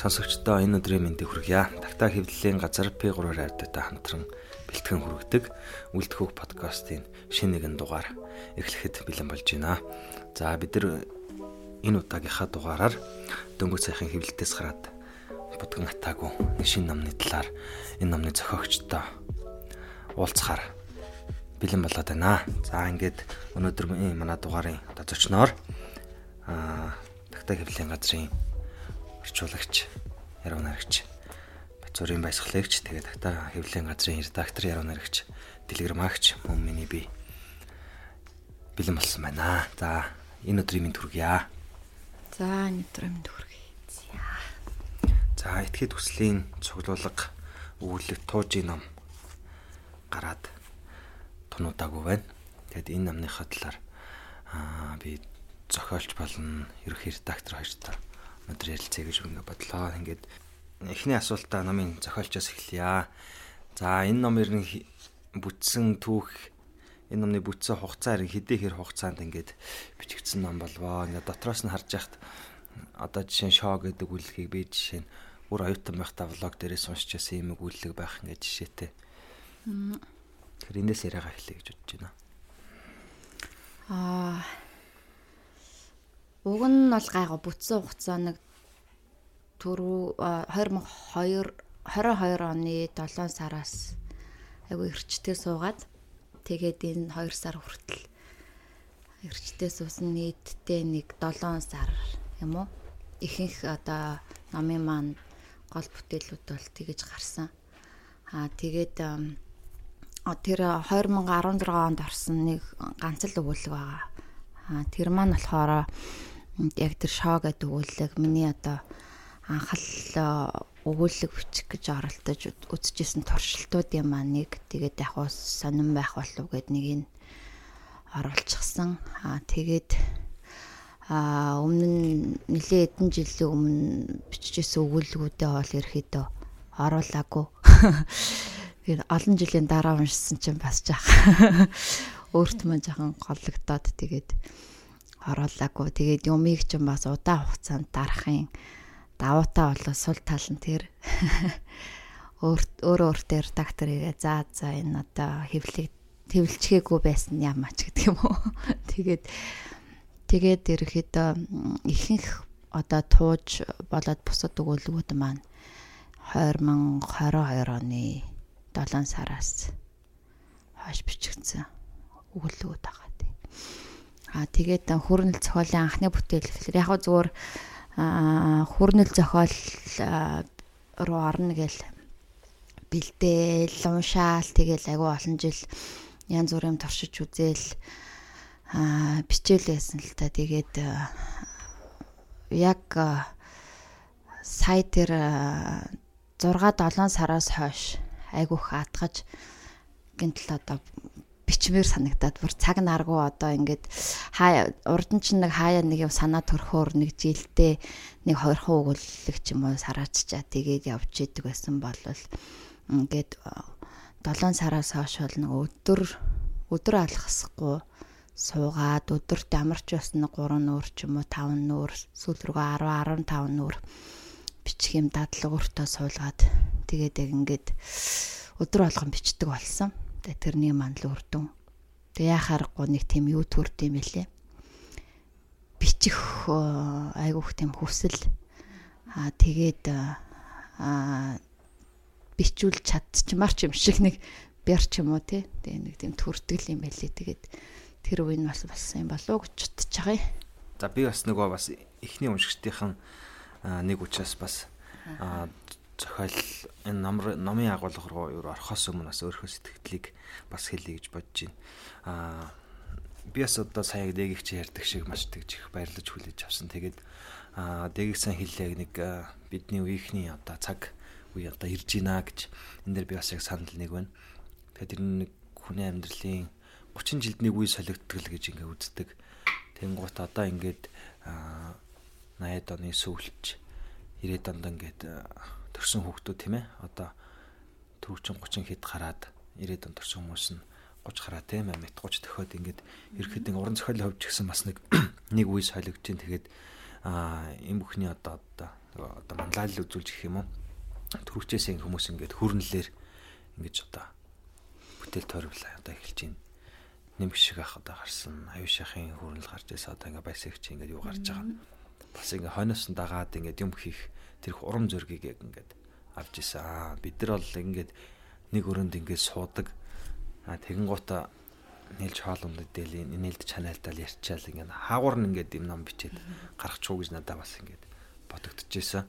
Сонсогчдоо энэ өдрийн мэндийг хүргье. Тавтаа хэвлэлийн газар P3 радиотой хамтран бэлтгэн хүргэдэг Үлдхүүх подкастын шинэ нэгэн дугаар эхлэхэд бэлэн болж байна. За бид нар энэ удаагийнхаа дугаараар дөнгөж сайхан хэвлэлтээс гараад будган атаагүй шинэ номны талаар энэ номны зохиогчтой уулзахаар бэлэн болоод байна. За ингээд өнөөдөр манай дугаарын одоо зочноор аа Тавтаа хэвлэлийн газрын орчуулагч, яруу найрагч, Бацуурын баясгалагч, тэгээд Тагтаа хэвлэлийн газрын редактор, яруу найрагч, телеграмагч мөн миний би бэлэн болсон байна. За, энэ өдрийн минь төргийа. За, энэ өдрийн минь төргий. За. Этгээд хүслийн цуглуулга өгүүлэг туужийн ном гараад тунуудаагүй байна. Тэгэд энэ намныхаа талаар аа би зохиолч болон ерөнхий редактор хоёртой өнөөдөр ярилцъя гэж ингээ бодлоо. Ингээд эхний асуултаа номын зохиолчоос эхлэе. За энэ ном ер нь бүтсэн түүх энэ номны бүтсэн хугацаа хэрэг хэдий хэр хугацаанд ингээд бичигдсэн ном болвоо. Ингээ дотроос нь харж яхад одоо жишээ нь шоо гэдэг үйлдэлийг би жишээ нь бүр оюутан байхдаа влог дээрээс уншиж байсан юм үйлдэл байх ингээ жишээтэй. Тэр эндээс яриагаа эхлэе гэж бодож байна. Аа Уг нь бол гайгаа бүтсэн хугацаа нэг түрүү 2022 22 оны 7 сараас айгу эрчтэй суугаад тэгээд энэ 2 сар хүртэл эрчтэй суусан нийтдээ нэг 7 сар юм уу ихэнх одоо номын маань гол бүтээлүүд бол тэгэж гарсан. Аа тэгээд тэр 2016 онд орсон нэг ганц л өгүүлэг байгаа. Аа тэр маань болохоор яг тэр шоо гэдэг өгүүлэг миний одоо анхал өгүүлэг бичих гэж оролдож үзчихсэн туршилтуудын маань нэг тэгээд яг уу сонирн байх болов гэд нэг нь оруулчихсан. Аа тэгээд а өмнө нь нэлээд хэдэн жилийн өмнө бичижсэн өгүүлбэрүүдээ бол ерөөхдөө оруулаагүй. Тэгээд олон жилийн дараа уншсан чинь бас жаах өөрт мань жоохон голлогдоод тэгээд оруулаагүй. Тэгээд юмыг ч бас удаан хугацаанд дарахын даваатаа болоо сул тал нь тэр өөр өөр өөртөө редактор ирээ. За за энэ одоо хэвлэг хэвлчгээгүй байсан ямаач гэдэг юм уу. Тэгээд тэгээд ерөөхдөө ихэнх одоо тууж болоод бусад өгүүлбэрүүд маань 2022 оны 7 сараас хойш бичигдсэн өгүүлбэрүүд байгаа. Аа тэгээд хүрнэл зохиолын анхны бүтээл гэхэлэр яг зүгээр хүрнэл зохиол руу орно гэл бэлдээл, уншаал тэгэл айгүй олон жил янз бүрийн туршиж үзээл аа бичээлээсэн л та. Тэгээд яг сая тэр 6 7 сараас хойш айгүйх атгаж гинтл одоо бичмээр санагдаад бүр цаг наргу одоо ингээд хаа урд нь ч нэг хаяа нэг юм санаа төрхөөр нэг жилдээ нэг хоёрхан өгүүлэг ч юм уу сарааччаа тэгээд явж идэг байсан бол ингээд 7 сараас хойш бол нэг өдөр өдөр алхасахгүй суугаад өдөрт ямарч бас нэг 3 нүүр ч юм уу 5 нүүр сүүл рүү 10 15 нүүр бичих юм дадлаг өртөө суулгаад тэгээд яг ингээд өдөр болгон бичдэг болсон. Тэгээ тэрний мандал үрдүн. Тэгээ яхаарахгүй нэг тийм юу төрд юм бэлээ. Бичих айгуух тийм хүсэл. Аа тэгээд аа бичүүл чадчмар ч юм шиг нэг бяр ч юм уу тий. Тэгээ нэг тийм төрдгөл юм байлээ. Тэгээд тэр үе нь бас болсон юм болов уу гэж бодож байгаа юм. За би бас нөгөө бас эхний уншигчдийнхан нэг учраас бас зохиол энэ номын номын агуулга руу орохоос өмнө бас өөрийнхөө сэтгэлдлийг бас хэлье гэж бодож байна. Аа би бас одоо сая дээгч ярьдаг шиг маш тэгж их баярлаж хүлээж авсан. Тэгээд аа дээгч сан хэллээ нэг бидний үеийнхний одоо цаг үе одоо ирж байна гэж энэ дэр би бас яг санал нэг байна. Тэгэхээр тэр нэг хүний амьдралын 30 жилд нэг үе солигдтгал гэж ингээ үздэг. Тэнгуут одоо ингээд 80-ад оны сүүлч 90-ад онд ингээд төрсэн хүүхдүүд тийм ээ. Одоо төрөвчин 30 хэд гараад 90-ад онд төрсэн хүмүүс нь 30 гараа тийм ээ мэт 30 төхөд ингээд ирэхэд ин уран зохиолын хувьд ч гэсэн бас нэг нэг үе солигдож чинь тэгээд аа энэ бүхний одоо одоо одоо манлайлал үзүүлж гэх юм уу? Төрөвчээс хүмүүс ингээд хөрнөлөөр ингэж одоо бүтээл тойрвлаа одоо эхэлж байна нэмэг шиг ах одоо гарсан аюушахын хөрнөл гарч ирсэн одоо ингээ байсагч ингээ юу гарч байгаа. Бас ингээ хойноос нь дагаад ингээ юм хийх тэр урам зоригийг ингээд авч исэн аа бид нар бол ингээд нэг өрөөнд ингээд суудаг аа тэгэн гута нэлж хоолунд дэлийн нэлд чанаалтал ярьчаал ингээд хаагур нь ингээд юм ном бичээд гаргачих уу гэж надад бас ингээд бодогдчихжээ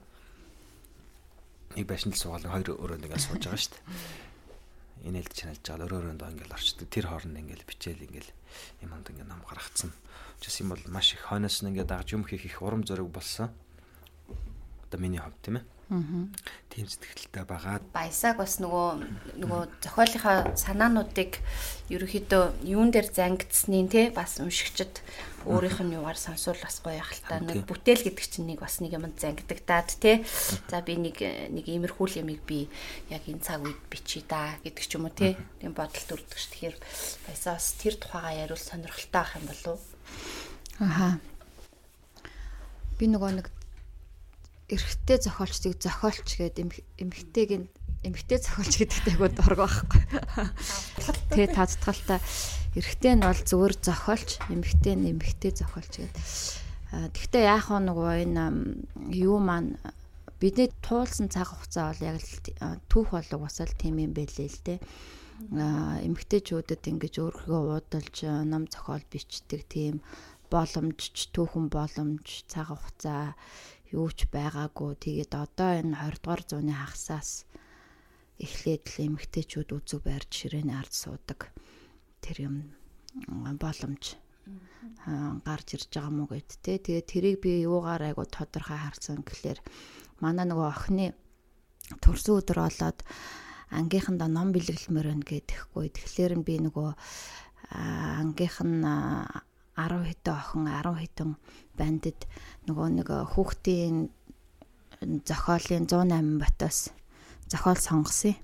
нэг байшин л суугаал хоёр өрөөнд ингээд сууж байгаа шүү дээ инээлд чаналж байгаа өрөө өрөөнд ингээл орчдөг. Тэр хооронд ингээл бичээл ингээл юмд ингээ ном гаргацсан. Учирс юм бол маш их хойноос нь ингээ дагж юм хийх их урам зориг болсон. Одоо миний хувьд тийм ээ. Тийм сэтгэлтэй байгаад. Баясааг бас нөгөө нөгөө зохиолынхаа санаануудыг ерөөхдөө юун дээр зангидсныг те бас уншигчд өөрийнх нь юугаар сонсвол бас гоё та. Нэг бүтээл гэдэг чинь нэг бас нэг юмд зангидагдаад те. За би нэг нэг иймэрхүү юмыг би яг энэ цаг үед бичиж да гэдэг ч юм уу те. Тийм бодолд үлдэх ш тэгэхээр баясаа бас тэр тухайгаа яриул сонирхолтой ах юм болов аха. Би нөгөө нэг эрэгтэй зохиолчдыг зохиолч гэдэг эмэгтэйг нь эмэгтэй зохиолч гэдэгтэй айгуу дург байхгүй. Тэгээ тацтгалтай эрэгтэй нь бол зүгээр зохиолч, эмэгтэй нь эмэгтэй зохиолч гэдэг. Тэгвэл яах вэ нөгөө энэ юу маань бидний туулсан цаг хугацаа бол яг л түүх болог бас л тийм юм байлээ л дээ. Эмэгтэйчүүдэд ингэж өөрийгөө уудалж ном зохиол бичдэг тийм боломж, түүхэн боломж, цаг хугацаа юу ч байгаагүй. Тэгээд одоо энэ 20 дугаар зууны хагасаас эхлээд л эмгтээчүүд үзүү байрж ширээний ард суудаг. Тэр юм боломж гарч ирж байгаа мó гэд тэ. Тэгээд тэрийг би юугаар айгу тодорхой харсан гэхлээр манай нөгөө охины төрсөн өдөр болоод ангийнхандаа ном бэлгэлмээр байна гэдэхгүй. Тэгэхээр би нөгөө ангийнх нь 10 хэдэн охин 10 хэдэн бандд нөгөө нэг хүүхдийн зохиолын 108 батаас зохиол сонгосон.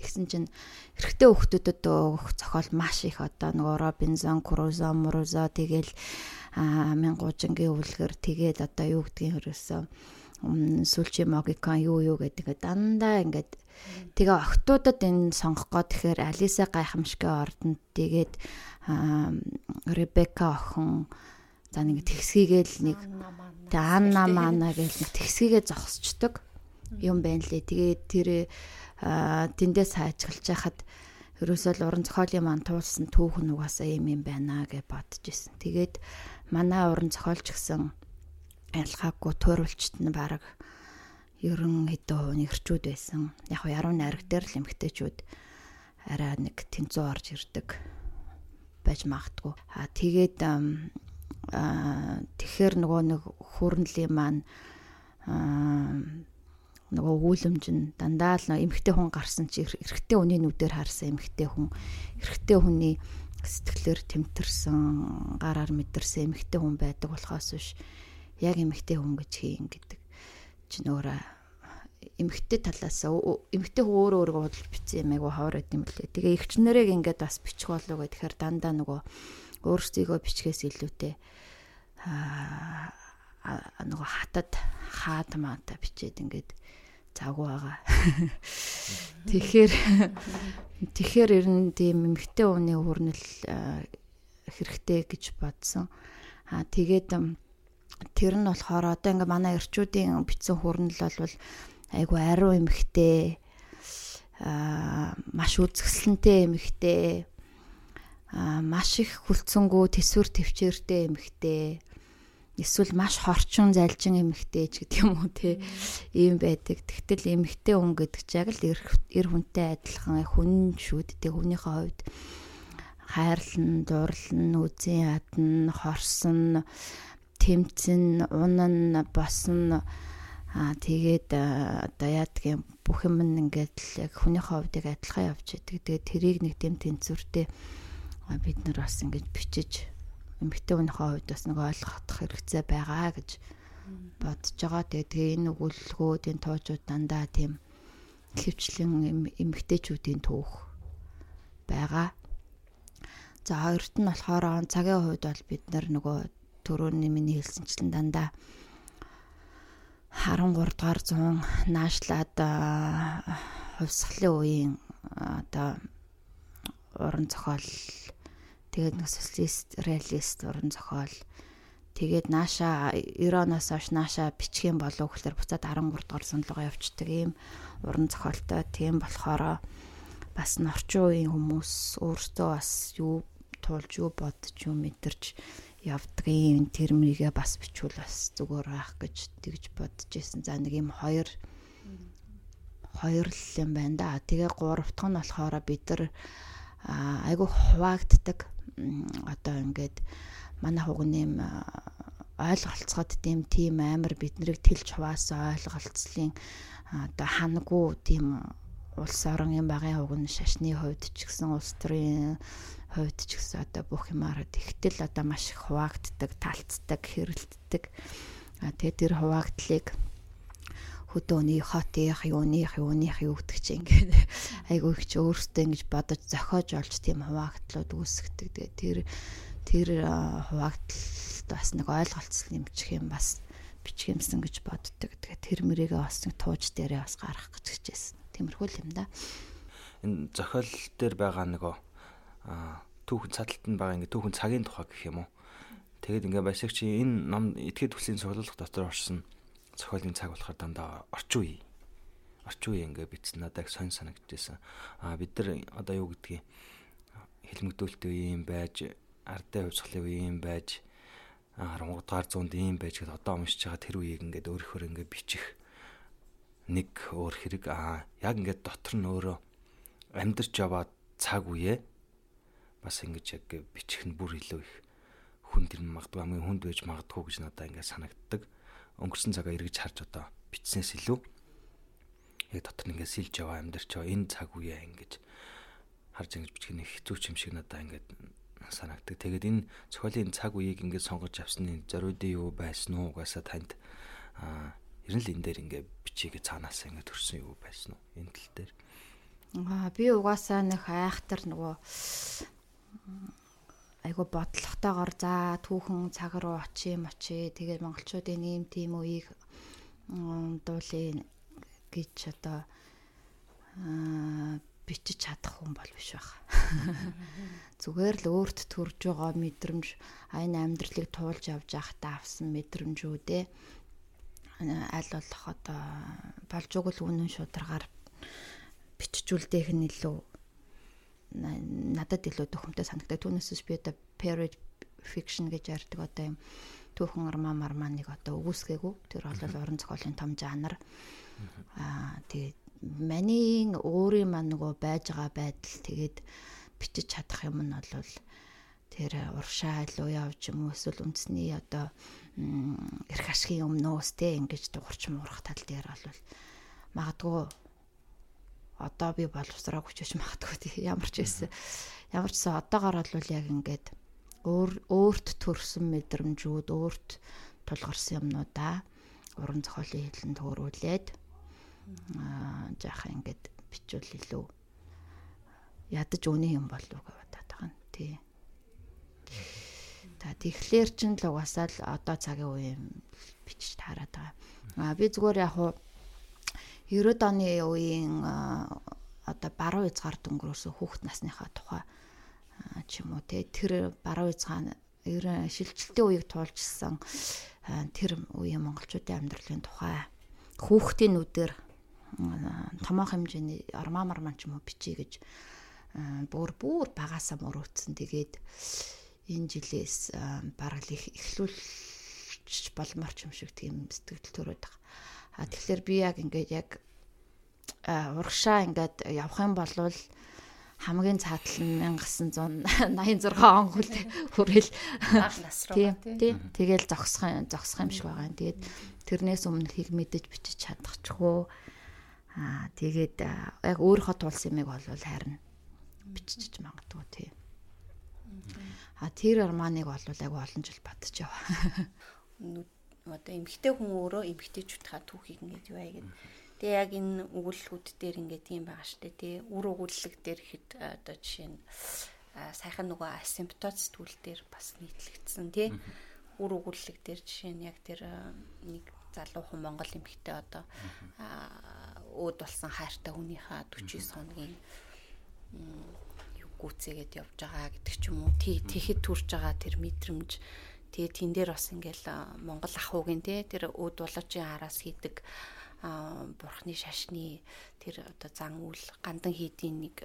Тэгсэн чинь эрэгтэй хүүхдүүдэд өгөх зохиол маш их одоо нөгөө Робинзон, Крузо, Мурузо тэгэл Мингуужингийн өвлгөр тэгээд одоо юу гэдгийг хөрөөсөн сүлжээ могикон юу юу гэдэг дандаа ингээд тэгээ охтуудад энэ сонгох гоо тэгэхээр Алиса гайхамшигын ордонд тэгээд Ребека охин за нэг тэгсгийгээл нэг Анна мана гэл нэг тэгсгийгээ зогсчдөг юм байна лээ. Тэгээд тэр тэндээс хайчгалж яхад ерөөсөө уран зохиолын маань туулсан түүх нь угаасаа юм юм байна гэж бодож исэн. Тэгээд манай уран зохиолч гэсэн ялгаагүй туурулчт нь баг ерөн хэдэн хувийн эрчүүд байсан. Яг яруу найраг дээр л эмгтээчүүд арай нэг тэнцүү орж ирдэг байж магтгүй. А тэгээд тэгэхээр нөгөө нэг хөрнлийн маань нөгөө үүлэмж нь дандаа л эмхтэй хүн гарсан чи эрэгтэй хүний нүдээр харсан эмхтэй хүн эрэгтэй хүний сэтгэлээр тэмтэрсэн гараар мэдэрсэн эмхтэй хүн байдаг болохоос биш яг эмхтэй хүн гэж хийн гэдэг чинь өөрөө эмхтэй талаас эмхтэй хүн өөрөө өөрийгөө худалж бичсэн юм айгу ховор байт юм лээ. Тэгээ эгчнэрэг ингээд бас бичих болов гэхээр дандаа нөгөө өөрсдийгөө бичгээс илүүтэй аа нөгөө хатад хаад маата бичээд ингээд завгүй байгаа. Тэгэхээр тэгэхээр ер нь тийм эмхтэй хүний хүрнэл хэрэгтэй гэж бодсон. Аа тэгээд тэр нь болохоор одоо ингээ манай эрчүүдийн бичсэн хүрнэл бол айгу ариу эмхтэй аа маш үзэсгэлэнтэй эмхтэй аа маш их хүлцэнгүү төсвөр төвчээртэй эмхтэй эсвэл маш хорчин залжин эмэгтэй ч гэдэг юм уу те ийм байдаг. Тэгтэл эмэгтэй хүн гэдэг чинь яг л эр хүнтэй адилхан хүн шүү дээ. Хүнийхээ хувьд хайрлан, дурлан, үзэн ядна, хорсон, тэмцэн, унан, босон аа тэгээд одоо яадгийн бүх юм ингээд л хүнийхээ хувьд адилхан явж идэг. Тэгээд тэрийг нэг дэм тэнцвэртэй бид нар бас ингэж бичиж эмэгтэй хүнийхээ хувьд бас нэг ойлгох хэрэгцээ байгаа гэж бодож байгаа. Тэгээд энэ өгүүлэлгүүд энэ тоожууд дандаа тийм хөвчлэн эмэгтэйчүүдийн түүх байгаа. За хоёрт нь болохоор цагийн хувьд бол бид нар нөгөө төрөний миний хэлсэнчлэн дандаа 13 дугаар 100 наашлаад хувьсгалын үеийн одоо уран зохиол тэгээд нэг социалист реалист уран зохиол. Тэгээд нааша 90-оноос хойш нааша юм болов гэхээр буцаад 13 дугаар сонлогоо явцдаг ийм уран зохиолтой. Тийм болохоор бас орчин үеийн хүмүүс өөртөө бас юу туулж юу бодож юу мэдэрч явдгийн тэрмийгээ бас бичвэл бас зүгээр байх гэж тэгж бодож исэн. За нэг юм хоёр хоёр л юм байна да. Тэгээ гуравт нь болохоор бид нар айгу хуваагддаг одоо ингээд манай хугнэм ойлголцоход тийм тийм амар биднийг тэлж хуваасан ойлголцлын одоо ханагу тийм улс орон юм багын хугн шашны хувьд ч гэсэн улс төрийн хувьд ч гэсэн одоо бүх юмараа тэгтэл одоо маш их хуваагддаг, талцдаг, хэрэлддэг. А тэгээ тэр хуваагдлыг хөдөөний хотынх, юуных, юуных юу гэдэг чинь ингээд айгүй их ч өөртөө ингэж бодож зохиож олж тийм хуваагдлууд үүсгдэг. Тэгээ тэр тэр хуваагдалд бас нэг ойлголцол нэмчих юм бас бичих юмсан гэж боддог. Тэгээ тэр мөрийгээ бас нэг тууж дээрээ бас гаргах гэж хичээсэн. Тиймэрхүү юм да. Энэ зохиол дээр байгаа нөгөө түүхэн цадалтанд байгаа ингээ түүхэн цагийн тухай гэх юм уу. Тэгээд ингээ баясагч энэ ном этгээд төслийн цуглуулах дотор орсон зохиолын цаг болохоор дандаа орчин үе. Орчин үе ингээ бичсэн надад сонь санагдчихсэн. Аа бид нар одоо юу гэдгийг хэлмэгдүүлэлт үе юм байж, ардын хувьсгалын үе юм байж, 13 дугаар зуунд ийм байж гэд одоо уншиж байгаа тэр үеийг ингээд өөрөөр ингээд бичих нэг өөр хэрэг аа яг ингээд дотор нь өөрөө амьдарч яваад цаг үе бас ингэж яг бичих нь бүр илүү их хүнд ирнэ магадгүй хамгийн хүнд байж магадгүй гэж надад ингээд санагддаг. Өнгөрсөн цагаа эргэж харж одоо бичснээс илүү яг дотор нь ингээд сэлж яваа амьдарч яваа энэ цаг үеэ ингэж харж ингэж бичих нь хэцүү юм шиг надад ингээд санагддаг. Тэгээд энэ цохиолын цаг үеийг ингээд сонгож авсны зориудын юу байсан уу угаасаа танд аа ерөн л энэ дээр ингээд бичигээ цаанаас ингээд төрсөн юу байсан уу энэ тал дээр. Аа би угаасаа нэг айхтар нөгөө айгу бодлоготойгоор за түүхэн цаг руу очие мочие тэгээд монголчуудын ийм тийм үеийг дуулын гэж одоо бичиж чадах хүн бол биш байх. Зүгээр л өөрт төрж байгаа мэдрэмж энэ амьдралыг туулж явж байхдаа авсан мэдрэмжүүдээ аль болох одоо болж өгөл үнэн шударгаар бичжүүлдэх нь илүү надад илүү төхөмтэй санагдав. Түүнээс би одоо period fiction гэж ярьдаг одоо юм түүхэн армаа марманыг одоо өгөөсгээгүй. Тэр бол уран зохиолын том жанр. Аа тэгээд маний өөрийн маань нөгөө байж байгаа байдал тэгээд бичиж чадах юм нь бол тэр уршаа илүү явж юм уу эсвэл үндэсний одоо эрх ашигын өмнөөс те ингэж дуурч муурах тал дээр бол магадгүй одоо би боловсроо хүчиж магадгүй тий ямар ч байсан ямар ч сан одоогоор бол яг ингээд өөр өөрт төрсэн мэдрэмжүүд өөрт тулгарсан юмнуудаа уран зохиолын хэлэнд төөрүүлээд аа жаахан ингээд бичвэл илүү ядаж өний юм болов гэж бодоод байгаа нь тий. Та тэгэхээр ч л угаасаа л одоо цагийн үе бичиж таарад байгаа. Аа би зүгээр яг хуу 90-ад оны үеийн одоо баруун хязгаар дөнгөрөөсөн хүүхд насныхаа тухай ч юм уу те тэр баруун хязгаар 90 шилжилтийн үеийг туулжсан тэр үеийн монголчуудын амьдралын тухай хүүхдийн нүдээр томоох хэмжээний ормаа марман ч юм уу бичиж гэж бүр бүр багасаа мөрөөдсөн. Тэгээд энэ жилээс бараг их эхлүүлж болмоор ч юм шиг тийм сэтгэл төрөөд байгаа. А тэгэхээр би яг ингээд яг урагшаа ингээд явах юм бол хамгийн цаатал нь 1986 он хүрэл баг нас руу тий. Тэгэл зогсох зогсох юм шиг байгаа юм. Тэгээд тэрнээс өмнөхийг мэдэж бичиж чадчихгүй. Аа тэгээд яг өөрийнхөө тулсан юмыг бол харин бичиж магадгүй тий. А тэр арманыг бол яг олон жил бодож яваа. Одоо эмгтэй хүн өөрөө эмгтэйчүүдийнхаа түүхийг ингэж юу яа гэдэг Тэгээ яг энэ өгүүлэлгүүд дээр ингээд юм байгаа штэ тий. Үр өгүүлэлэг дээр ихэд одоо жишээ нь сайхан нөгөө асимптоз сэтгүүл дээр бас нийтлэгдсэн тий. Үр өгүүлэлэг дээр жишээ нь яг тэр нэг залуу хүн Монгол эмэгтэй одоо өөд болсон хайртай хүнийхээ 49 хоногийн гүцээгээд явж байгаа гэдэг ч юм уу. Тий тэгэхэд төрж байгаа тэр мэдрэмж тэгээ тэн дээр бас ингээл Монгол ахуугийн тий тэр өөд болоочийн араас хийдэг бурхны шашны тэр одоо зан үйл гандан хийдийн нэг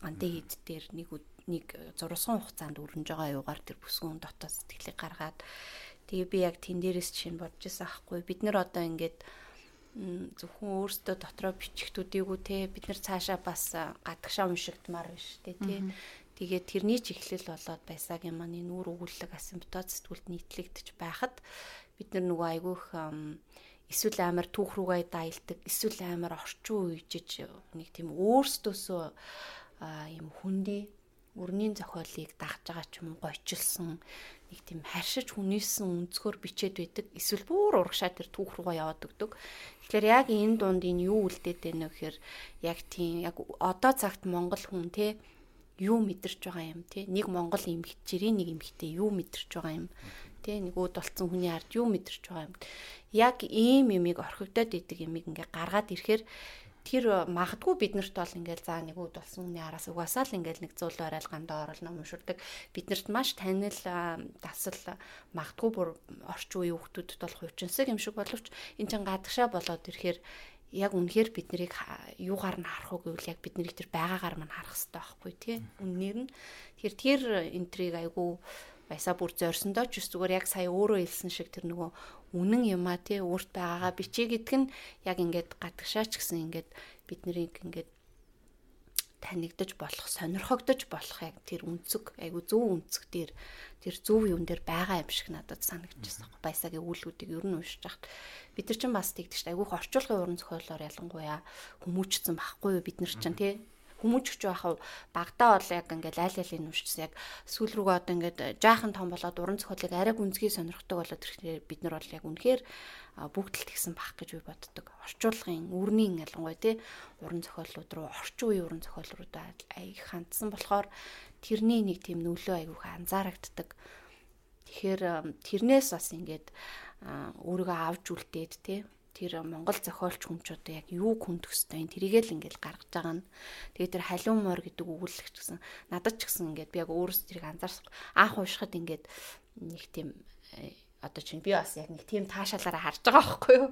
гандан хийд дээр нэг нэг зурсан хугацаанд өрнөж байгаа юугаар тэр бүсгүүн дотоод сэтгэлийг гаргаад тэгээ би яг тэн дээрээс чинь бодож байсан аахгүй. Бид нар одоо ингээд зөвхөн өөрсдөө дотроо бичгтүүдийгүү те бид нар цаашаа бас гадагшаа уншигдмаар шүү дээ тий Тэгээд тэрний чиглэл болоод байсагийн маань нүүр өгүүлэг асимптоз сэтгүүлд нийтлэгдэж байхад бид нар нөгөө айгүйх эсвэл амар түүх рүүгээ дайлдаг эсвэл амар орчин үеижж нэг тийм өөрсдөөсөө юм хүндий өрнийн зохиолыг дагж байгаа ч юм гойчилсан нэг тийм харшиж хүнээсэн өнцгөр бичээд байдаг эсвэл бүр урагшаа тэр түүх руугаа яваад өгдөг. Тэгэхээр яг энэ дунд энэ юу үлдээд байна вэ гэхээр яг тийм яг одоо цагт Монгол хүн те юу мэдэрч байгаа юм те нэг Монгол эмэгчэрийн нэг эмэгтэй юу мэдэрч байгаа юм те нэг өөд болцсон хүний ард юу мэдэрч байгаа юм. Яг ийм юмыг орхигдоод идэг юмыг ингээ гаргаад ирэхээр тэр магадгүй биднэрт бол ингээл заа нэг үд болсон хүний араас угаасаа л ингээл нэг зүйл орол гандаа орол ном уншурдаг биднэрт маш танил дасал магадгүй бүр орчин үеийн хүмүүсд бол хувьчинсаг юм шиг боловч эн чин гадагшаа болоод ирэхээр яг үнэхээр бид нарыг юугаар нь харах уу гэвэл яг бид нарыг тэр байгаагаар мань харах хэрэгтэй байхгүй тий. Үннээр нь тэр тэр энтриг айгу баясаа бүр зорсондоо ч зүгээр яг сая өөрөө хэлсэн шиг тэр нөгөө үнэн юм а тий өөрт байгаагаа бичиж гэдг нь яг ингээд гадагшаач гэсэн ингээд бид нарыг ингээд танигдаж болох сонирхогдож болох яг тэр үнцэг айгу зөв үнцэг дээр тэр зөв юм дээр байгаа юм шиг надад санагдчихсан. Баясагийн үйлүүдийг ер нь уншиж хахад бид нар ч бас тэгдэг шүү дээ. Айгу орчуулгын уран зохиолоор ялангуяа хүмүүжсэн байхгүй юу бид нар ч тий хүмүүжч байхав багтаа бол яг ингээд айл алын нүшчихсэн яг сүүл рүүгээ одоо ингээд жаахан том болоод уран зохиолыг арай гүнзгий сонирхдаг болоод ирэхээр бид нар бол яг үнэхээр бүгдэлт гисэн бах гэж би боддог. Орчуулгын үрнийн ялангуяа тий уран зохиолууд руу орчин үеийн уран зохиолруудаа аяг хандсан болохоор тэрний нэг тийм нөлөө аягүй анзаарагддаг. Тэгэхээр тэрнээс бас ингээд өөрийгөө авж үлдээд тий тэр Монгол зохиолч хүн ч одоо яг юу хүндэх хэвтэй тэрийгээ л ингээл гаргаж байгаа нь. Тэгээ тэр халиун морь гэдэг өгүүлэлт гэсэн надад ч гэсэн ингээд би яг өөрөөс тэрийг анзаарсан. Анх уушхад ингээд нэг тийм э, одоо чинь би бас яг нэг тийм таашаалаараа харж байгаа байхгүй юу.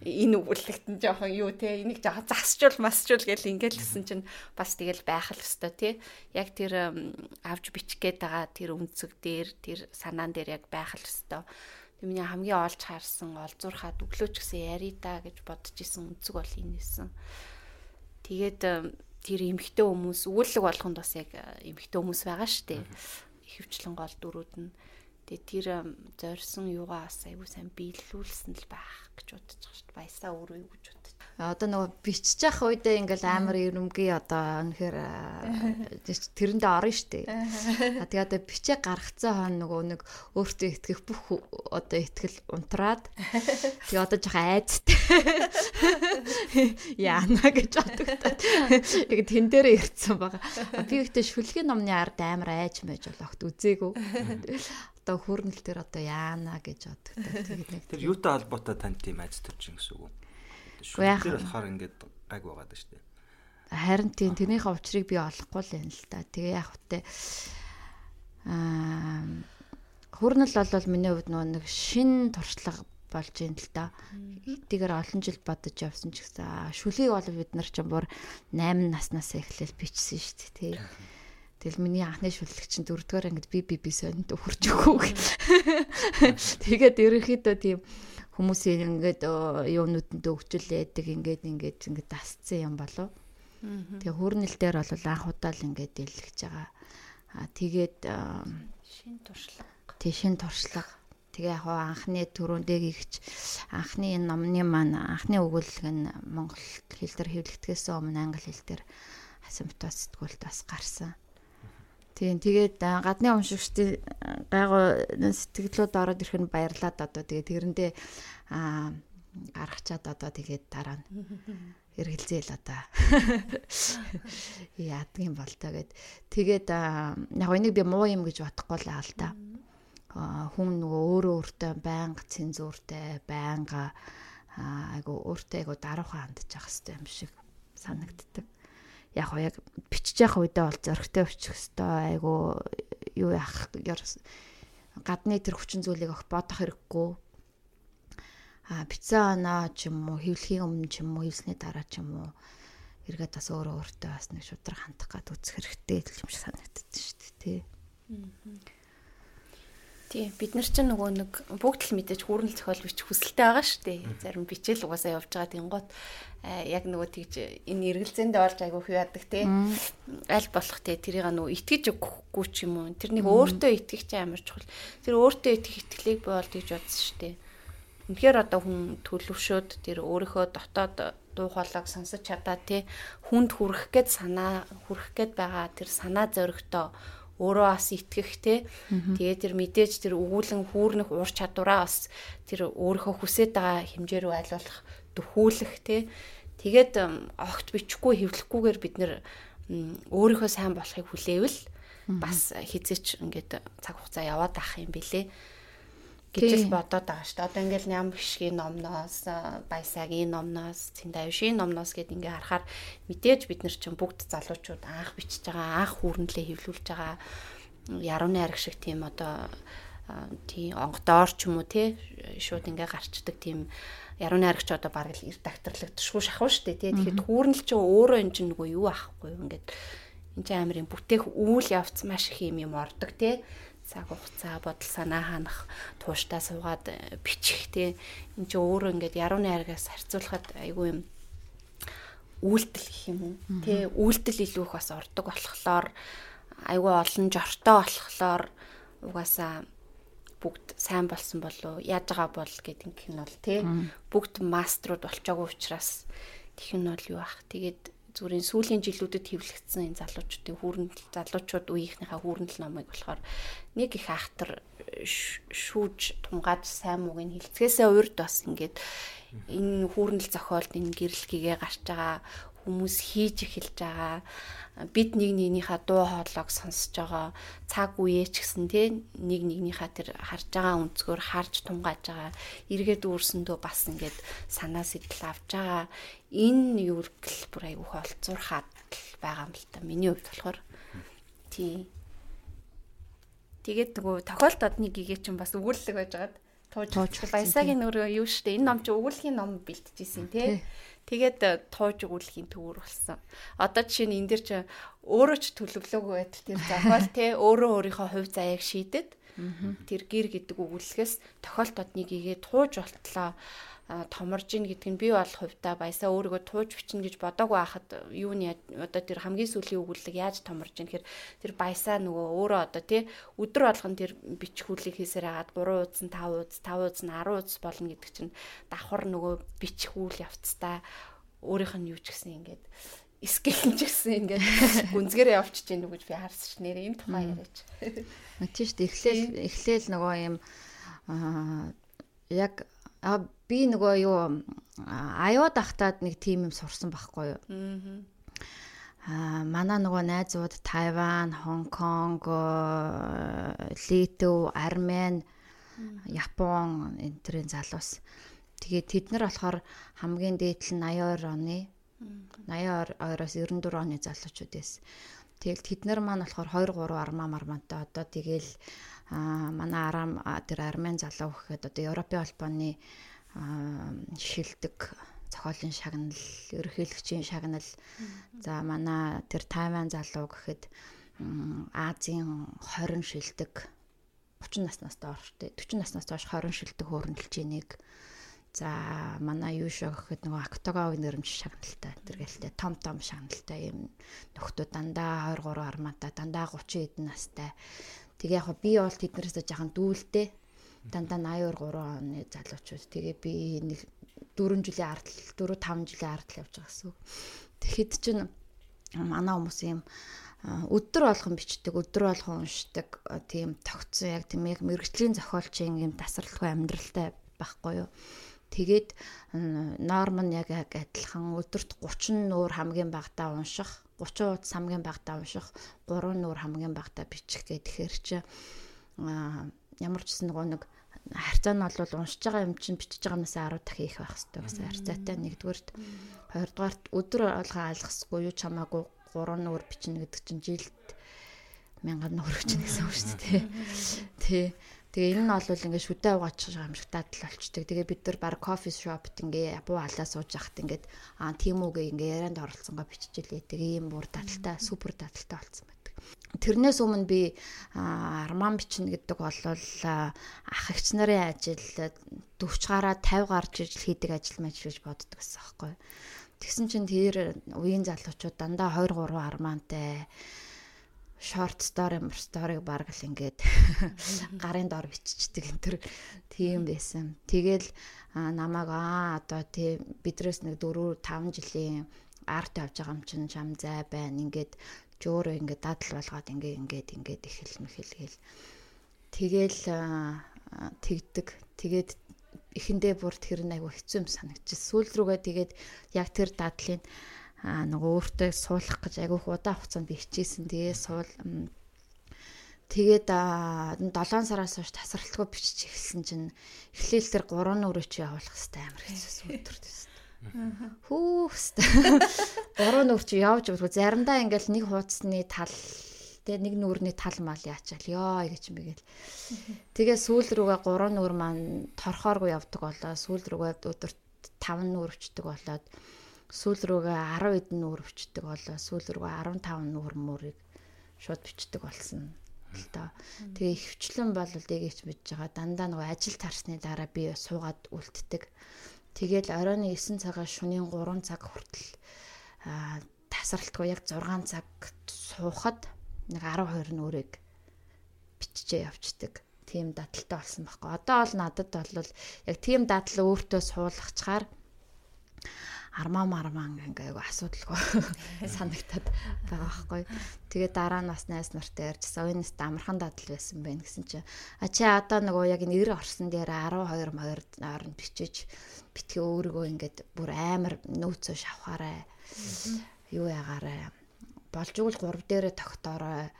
Энэ өгүүлэлт нь жоохон юу те энийг жоохон засчул масчул гэл ингээл хэлсэн чинь бас тэгэл байх л өстой те. Яг тэр авж бичих гээд байгаа тэр үнцэг дээр тэр санаан дээр яг байх л өстой Тэг миний хамгийн олж харсан олзуурхаад өглөөч гэсэн яри да гэж бодож исэн үнцэг бол энэ нэсэн. Тэгээд тэр эмхтэй хүмүүс өгүүлэг болгонд бас яг эмхтэй хүмүүс байгаа шүү дээ. Ихэвчлэн гол дөрүүд нь тэгээд тэр зорьсон юугаа бас айгүй сайн биелүүлсэн л байх гэж бодож байгаа шүү дээ. Баясаа өөрөө юу гэж одоо нөгөө бичиж явах үедээ ингээл амар ирэмгий одоо үнэхээр тэрэндээ орно штэ. А тэгээ одоо бичээ гаргацсан хон нөгөө нэг өөртөө итгэх бүх одоо итгэл унтраад тэгээ одоо жоохон айцтай. Яана гэж бодогдоод яг тэн дээр ирцэн байгаа. Би ихтэй шүлгийн номны ард амар айж мэж болохт үзээгүй. Одоо хөрнөл дээр одоо яана гэж бодогдоод тэгээд нэг Тэр юутай холбоотой танд тийм айц төрж гэсэн үг үү? Шүү. Тэр болохоор ингээд гайг байгаад шүү дээ. Харин тийм тэрнийхээ учрыг би олохгүй л юм л та. Тэгээ яг хөтэ аа хөрнөл бол миний хувьд нэг шин туршлага болж юм л та. Эдгээр олон жил бодож явсан ч гэсэн шүлгийг бол бид нар ч бүр 8 наснаас эхлээл бичсэн шүү дээ тий. Тэгэл миний анхны шүлэг чинь дөрөвдүгээр ангид би би би сонд өгөрч өгөө. Тэгээд ерөнхийдөө тийм хүмүүсийн ингээд юунууданд өгчл яадаг ингээд ингээд ингээд дасцсан юм болов. Тэгээ хүрнэл дээр бол анх удаа л ингээд дэлгэж байгаа. Аа тэгээд шин туршлага. Тий шин туршлага. Тэгээ яг анхны төрөндөө гихч анхны энэ номны маань анхны өгүүлэг нь монгол хэл дээр хэвлэгдэхээс өмнө англи хэл дээр асимптоз сэтгүүлд бас гарсан. Тийм тэгээд гадны уншигчдын гайгүй сэтгэлүүд ороод ирэх нь баярлаад одоо. Тэгээд тэрэндээ аа гаргачаад одоо тэгээд дараа нь эргэлзээл одоо яадгийн бол та гэд. Тэгээд яг энийг би муу юм гэж бодохгүй л аа л та. Хүн нөгөө өөрөө өөртөө байнга цензууртай байнга айгу өөртөө айгу даруухан хандж явах хэрэгтэй юм шиг санагддаг. Яг яг бичиж явах үедээ бол зөрөгтэй өчөх хэвээр айгу юу яах гадны тэр хүчин зүйлийг ах бодох хэрэггүй. А бицэн оноо ч юм уу хөвлөхийн өмнө ч юм уу хөвснээ дараа ч юм уу эргээд бас өөрөө өөртөө бас нэг шудраг хандах гад үзэх хэрэгтэй юм шиг санагддаг шүү дээ тий. Аа Тий, бид нар чинь нөгөө нэг бүгд л мэдээж хүүрнэл зохиол бич хүсэлтэй байгаа шүү дээ. Зарим бичээл угаасаа явж байгаа тэнгуут яг нөгөө тэгж энэ эргэлзээндээ олж айгүй хяадаг те. Аль болох те тэрийг нөгөө итгэж өгөхгүй ч юм уу. Тэр нэг өөртөө итгэх чинь амар чухал. Тэр өөртөө итгэх итгэлийг бий бол гэж бодсон шүү дээ. Үнэхээр одоо хүн төлөвшөөд тэр өөрийнхөө дотоод дуу хоолойг сонсож чадаа те хүнд хүрэх гээд санаа хүрэх гээд байгаа тэр санаа зоригтой өөрөө бас итгэх те. Тэгээд тэр мэдээж тэр өгүүлэн хүүрнэх уур чадвараа бас тэр өөрийнхөө хүсэж байгаа хэмжээ рүү болох дөхүүлэх те. Тэгээд огт бичихгүй хэвлэхгүйгээр бид нэр өөрийнхөө сайн болохыг хүлээвэл бас хизээч ингээд цаг хугацаа яваад ах юм бэлээ гэж л бодоод байгаа шүү дээ. Одоо ингээл ням бишгийн номноос, баясагийн номноос, цэндавшийн номноос гэд ингээ харахаар мэдээж бид нар чинь бүгд залуучууд анх бичиж байгаа, анх хүүрнэлээ хэвлүүлж байгаа ярууны арга шиг тийм одоо тийм онгодоор ч юм уу тий шууд ингээ гарчдаг тийм ярууны аргач одоо баг л редакторлогдшгүй шахав шүү дээ тий. Тэгэхээр хүүрнэл чинь өөрөө энэ чинь нөгөө юу ахгүй ингээд энэ чинь амир юм бүтээх үйл явц маш их юм юм ордог тий цаг хугацаа бодол санаа ханах тууштай суугаад э, бичих те. Эн чи өөрөө ингээд ярууны аргаас харьцуулахад айгүй юм үйлдэл гэх юм уу? Те үйлдэл илүү их бас ордог болохоор айгүй олон жортой болохоор угаасаа бүгд сайн болсон болов яаж байгаа бол гэдэг юм бол те бүгд маструуд болчоогүй учраас тэх нь бол юу ах? Тэгээд зүрийн сүүлийн жилүүдэд хэвлэгдсэн энэ залуучуудын хүүрнэл залуучууд үеийнхнийхээ хүүрнэл номыг болохоор нэг их ахтар шүүж тунгаад сайн мууг нь хилцгээсээ урд бас ингээд энэ хүүрнэл зохиолд энэ гэрэлхийгээ гарч байгаа хүмүүс хийж эхэлж байгаа бид нэг нэгнийхээ дуу хоолойг сонсож байгаа цаг үеэ ч гэсэн те нэг нэгнийхээ тэр харж байгаа өнцгөр харж тунгааж байгаа эргээд үүрсэндөө бас ингээд санаа сэтэл авж байгаа энэ юургэл бүр айгүй холцуурхаад байгаа юм л та. Миний хувьд болохоор тий. Тэгээд нөгөө тохиолдод нэг гээ чинь бас өгүүлэлэг байжгаад тууж баясагийн нөр юу штэ? Энэ ном чи өгүүлэхийн ном бэлтжижсэн тий. Тэгээд э, тууж өгүүлэхийн төвөр болсон. Одоо жишээ нь энэ дэр чи өөрөө ч төлөвлөөгүй байтал тэр зохиол те өөрөө өөрийнхөө хувь заяаг шийдэд тэр гэр гэдэг өгүүлэлгээс тохиолдод нэг игээ тууж болтлоо томорж ийн гэдг нь би бол хувьдаа баясаа өөрийгөө тууж бичнэ гэж бодоагүй хахад юу нь одоо тэр хамгийн сүүлийн өгүүлэг яаж томорж ийн гэхээр тэр баясаа нөгөө өөрөө одоо тий өдөр болгон тэр бичгүүлэг хийсээр хагаад 3 удас нь 5 удас 5 удас нь 10 удас болно гэдэг чинь давхар нөгөө бичих үйл явцтай өөрийнх нь юу ч гэсэн ингээд скейл ч гэсэн ингээд гүнзгээрээ явчих гэж би харсан ш нэр энэ тухай яриач. Дээ. Эхлээл эхлээл нөгөө юм аа яг А би нөгөө юу аюуд ахтаад нэг тим юм сурсан байхгүй юу. Аа манай нөгөө найзууд Тайван, Хонконг, Литв, Армен, Япон энэ төрлийн залуус. Тэгээд тэд нар болохоор хамгийн дээдл нь 82 оны 82-оос 94 оны залуучууд эс. Тэгэл тэд нар маань болохоор 2 3 армаа мармантай одоо тэгэл а манай арам тэр армен залуу гэхэд одоо Европын холбооны шилдэг зохиолын шагнал, ерөнхийлөгчийн шагнал. За манай тэр Тайван залуу гэхэд Азийн 20 шилдэг 30 наснаас доош 40 наснаас доош 20 шилдэг хөрөнгөлж нэг. За манай юу шоо гэхэд нөгөө октогоны нэрмж шагналтай энэ гэлтэй том том шагналтай юм нөхдөө дандаа 2 3 армаатай дандаа 30 эдэн настай. Тэгээ яг би бол тэднээс жаахан дүүлтэй дандаа 83 оны залуучууд. Тэгээ би нэг 4 жилийн ардл 4 5 жилийн ардл явж байгаа гэсэн. Тэгэхэд чинь манай хүмүүс юм өдөр болгон бичдэг, өдөр болгон уншдаг тийм тогтсон яг тийм яг мэрэгжлийн зохиолчийн юм тасралтгүй амьдралтай байхгүй юу. Тэгээд норм нь яг адилхан өдөрт 30 нуур хамгийн багтаа унших, 30 удаа хамгийн багтаа унших, 3 нуур хамгийн багтаа бичих гэх тэгэхээр чи ямар ч гэсэн нэг харьцаа нь бол уншиж байгаа юм чинь бичиж байгаа юмнаас 10 дахин их байх хэрэгтэй гэсэн харьцаатай нэгдүгээрт хоёрдугаарт өдөр алгаа алгасгүй юу чамаагүй 3 нуур бичнэ гэдэг чинь жилд мянган нуур бичнэ гэсэн үг шүү дээ. Тий. Тэгээ энэ нь бол ингээд шүдэ угаачих юм шиг дадал болчдөг. Тэгээ бид нар баг кофе шопт ингээ буу алаа сууж яхад ингээд аа тийм үгээ ингээ ярианд оролцсонгоо биччихлээ. Тэгээ ийм бүр дадалтай супер дадалтай болсон байдаг. Тэрнээс өмнө би арман бичнэ гэдэг бол ах эгч нарын ажил 40 гараа 50 гарч ижил хийдэг ажил мэж гэж боддог гэсэн аахгүй. Тэгсэн чинь тэр үеийн залуучууд дандаа 2 3 армантай short story story-г баг л ингээд гарын дор биччихдэг энэ төр тийм байсан. Тэгэл намайг аа одоо тий бидрээс нэг 4 5 жилийн арт явж байгаа юм чинь шам зай байна. Ингээд жөөрөө ингээд дадал болгоод ингээд ингээд ингээд ихэл мэхэл гээл. Тэгэл тэгдэг. Тэгээд эхэндээ бүр тэр нэг айгу хэцүү юм санагдчих. Сүүл рүүгээ тэгээд яг тэр дадлын аа нөгөө өөртөө суулгах гэж айгүйх удаа хугацаанд би хичээсэн. Тэгээ суул тэгээд 7 сараас хойш тасралтгүй бичиж эхэлсэн чинь эхлээл тэр 3 нүрээ чи явуулах хэвээр амар хэцүүсэн өдөр төс. Хүүхстэй. 3 нүр чи явж өгөх заримдаа ингээл нэг хуудасны тал тэгээ нэг нүрний тал мал яачаал ёо гэж мэгэл. Тэгээ сүүл рүүгээ 3 нүр маань торхооргүй явдаг болоо сүүл рүүгээ өдөрт 5 нүр өчдөг болоод сүүл рүүгээ 10 эдэн нүүр өчтдөг болоо сүүл рүүгээ 15 нүүр мөрийг шууд бичдэг болсон л доо. Тэгээ хөвчлэн бол дээгч бич байгаа дандаа нөгөө ажил тарсны дараа би суугаад үлддэг. Тэгэл оройн 9 цагаас шөнийн 3 цаг хүртэл аа тасралтгүй яг 6 цаг суухад нэг 12 нүрийг биччихээ явцдаг. Тийм дадалтай болсон байхгүй. Одоо бол надад бол яг тийм дадал өөртөө суулгачаар армаа мармаа ингээ айгу асуудалгүй санагтаад байгаа байхгүй. Тэгээ дараа нь бас найз нартай ярьжсэн. Өөнөөс амархан дадал байсан байх гэсэн чинь а чи одоо нөгөө яг энэ 90 орсон дээр 12 моёр орн бичиж битгий өөрийгөө ингээд бүр амар нөөцөө шавхаарай. Юу ягаарай. Болж игэл 3 дээрээ тогтоорой.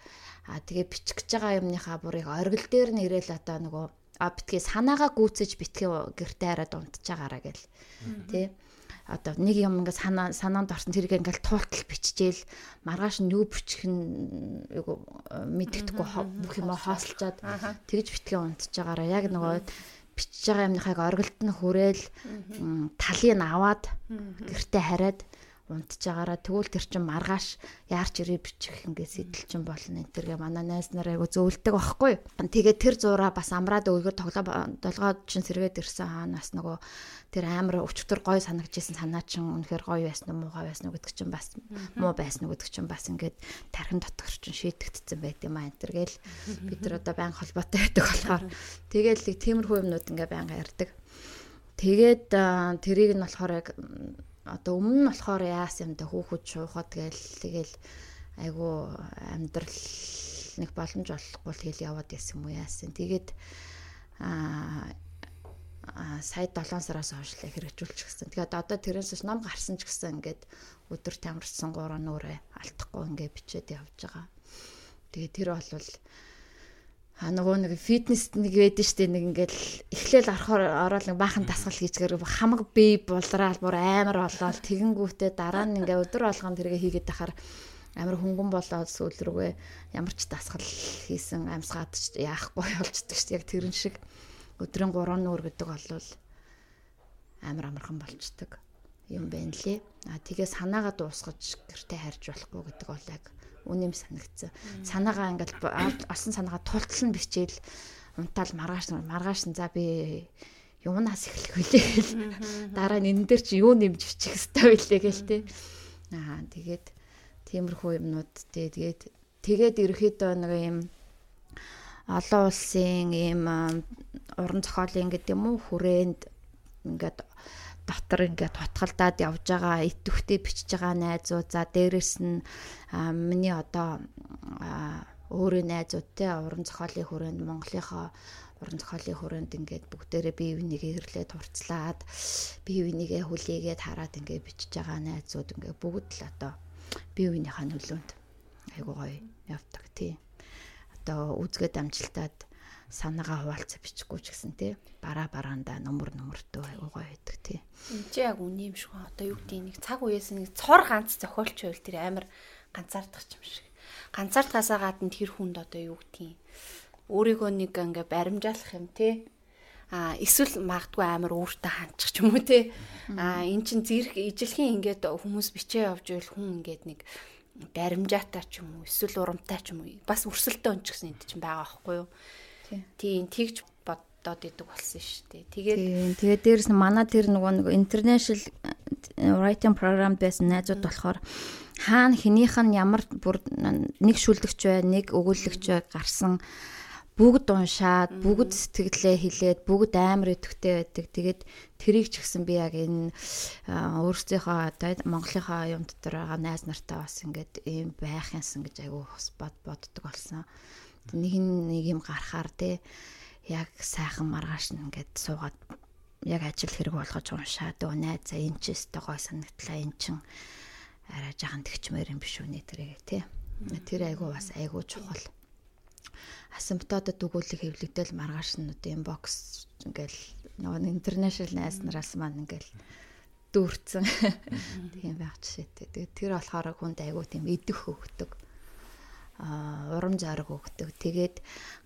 А тэгээ бичих гэж байгаа юмныхаа бүрийг оргил дээр нь ирээл одоо нөгөө а битгий санаагаа гүйцэж битгий гэртээ хараад унтчихагаараа гэл. Тэ одоо нэг юм ингээ санаа санаанд орсон тэрийг ингээл туултал биччихээл маргааш нь юу бичих нь юу мэддэхгүй бүх юм хаосолчаад тэгж битгээ унтж байгаараа яг нөгөө бичиж байгаа юмныхайг оргилд нь хүрээл талыг аваад гэртээ хараад унтж байгаараа тэгвэл тэр чин маргааш яарч ирээ бичих ингээ сэтэл чин болно энэ тэргээ манай найз нараа айгу зөөлдөг байхгүй. Тэгээ тэр зураа бас амраад өгөхөөр тоглоо долгоод чин сэргээд ирсэн. Хаанаас нөгөө тэр амар өчтөр гой санагдчихсэн санаа чин үнэхээр гоё байсан уу муухай байсан уу гэдэг чин бас муу байсан уу гэдэг чин бас ингээд тархин дотор чин шийдэгдсэн байт юм аа энэ тэргээл бид нар одоо баян холбоотой байдаг болохоор. Тэгээл тиймэрхүү юмнууд ингээ баян ярьдаг. Тэгээд тэрийг нь болохоор яг одоо өмнө нь болохоор яасан юм да хүүхэд шуухад гээл тэгэл айгу амьдрал нэг боломж олохгүй тэгэл яваад яасан юм уу яасан. Тэгээд аа сая 7 сараас хойш л хэрэгжүүлчих гэсэн. Тэгээд одоо тэрээс ном гарсан ч гэсэн ингээд өдөр тамирчсан 3 нүрээ алдахгүй ингээд бичээд явж байгаа. Тэгээд тэр бол А нөгөө нэг фитнес нэг байдаг штэ нэг ингээл эхлээл орохоор ороод нэг баахан дасгал хийчихээр хамаг бие булраал бүр амар болоод тэгэнгүүтээ дараа нь ингээ өдөр болгон тэргээ хийгээд тахаар амар хөнгөн болоод сүүл рүүгээ ямар ч дасгал хийсэн амьсгаад яахгүй болчдөг штэ яг тэрэн шиг өдрийн 3 нүүр гэдэг бол амар амархан болчдөг юм байна лээ. А тэгээ санаагаа дуусгаж гэртээ харж болохгүй гэдэг бол яг үнэм санагдсан. Санаагаа ингээл олсон санаагаа тултал нь бичээл унтаал маргааш маргааш за би юмнаас эхлэх үлээ гэл. Дараа нь энэ дээр чи юу нэмж бичих хэвээр үлээ гэл те. Аа тэгээд тиймэрхүү юмнууд те тэгээд тэгээд ерөөхдөө нэг юм олон улсын ийм уран зохиолын гэдэг юм уу хүрээнд ингээд дотор ингээд тутгалдаад явж байгаа итвэхтэй бичиж байгаа найзууд за дээрэс нь миний одоо өөрийн найзууд те уран зохиолын хүрээнд Монголынхоо уран зохиолын хүрээнд ингээд бүгдээрээ бие бинийгээ хэрлээд хурцлаад бие бинийгээ хүлээгээд хараад ингээд бичиж байгаа найзууд ингээд бүгд л одоо бие биенийхээ нөлөөнд айгуу гоё явдаг тий. Одоо үзгээд амжилтаад санаагаа хуваалцаа бичихгүй ч гэсэн тий бараа бараанда номер номертөө айгуу гоё байдаг тий. Энд чи яг үний юм шиг одоо юу гэдэг нэг цаг үеэс нэг цор ганц зохиолч байл тэр амар ганцаардах юм шиг. Ганцаардахаасаа гадна тэр хүнд одоо юу гэдгийг өөрийгөө нэг ингээ баримжаалах юм тий а эсвэл магадгүй амар өөртөө хандчих ч юм уу те а эн чин зэрэг ижилхэн ингээд хүмүүс бичээ явж байл хүн ингээд нэг баримжаатай ч юм уу эсвэл урамтай ч юм уу бас өрсөлдөө өнч гэсэн энэ чинь байгаа байхгүй юу Тийм тэгж бодоод идэг болсон шүү дээ. Тэгээд тэгээд дээрэс нь манай тэр нөгөө нэг international э, writing program байсан найзууд болохоор хаана хэнийх нь ямар бүр нэг шүлдэгч бай, нэг өгүүлэгч бай гарсан бүгд уншаад, бүгд сэтгэлээ хэлээд, бүгд амар өтөвтэй байдаг. Тэгээд тэрийг ч гэсэн би яг энэ өөрсдийнхөө одоо Монголынхаа юм дотор байгаа найз нартай бас ингээд ийм байх юмсан гэж айгүй бод боддог болсон нэг нэг юм гарахаар те яг сайхан маргааш нь ингээд суугаад яг ажил хэрэг болгож уншаад өө найзаа энэ ч өстой гой санагдлаа эн чин арай жахан тэгчмээр юм биш үү нэ тэрэг те. Тэр айгу бас айгу чухал. Асимптодод өгүүлэг хэвлэгдэл маргааш нь одоо инбокс ингээл нөгөө интернэшнл найз нараас маань ингээл дүүрцэн. Тийм байх жишээтэй. Тэгээд тэр болохоор хүнд айгу тийм идэх өгдөг урам зориг өгдөг. Тэгээд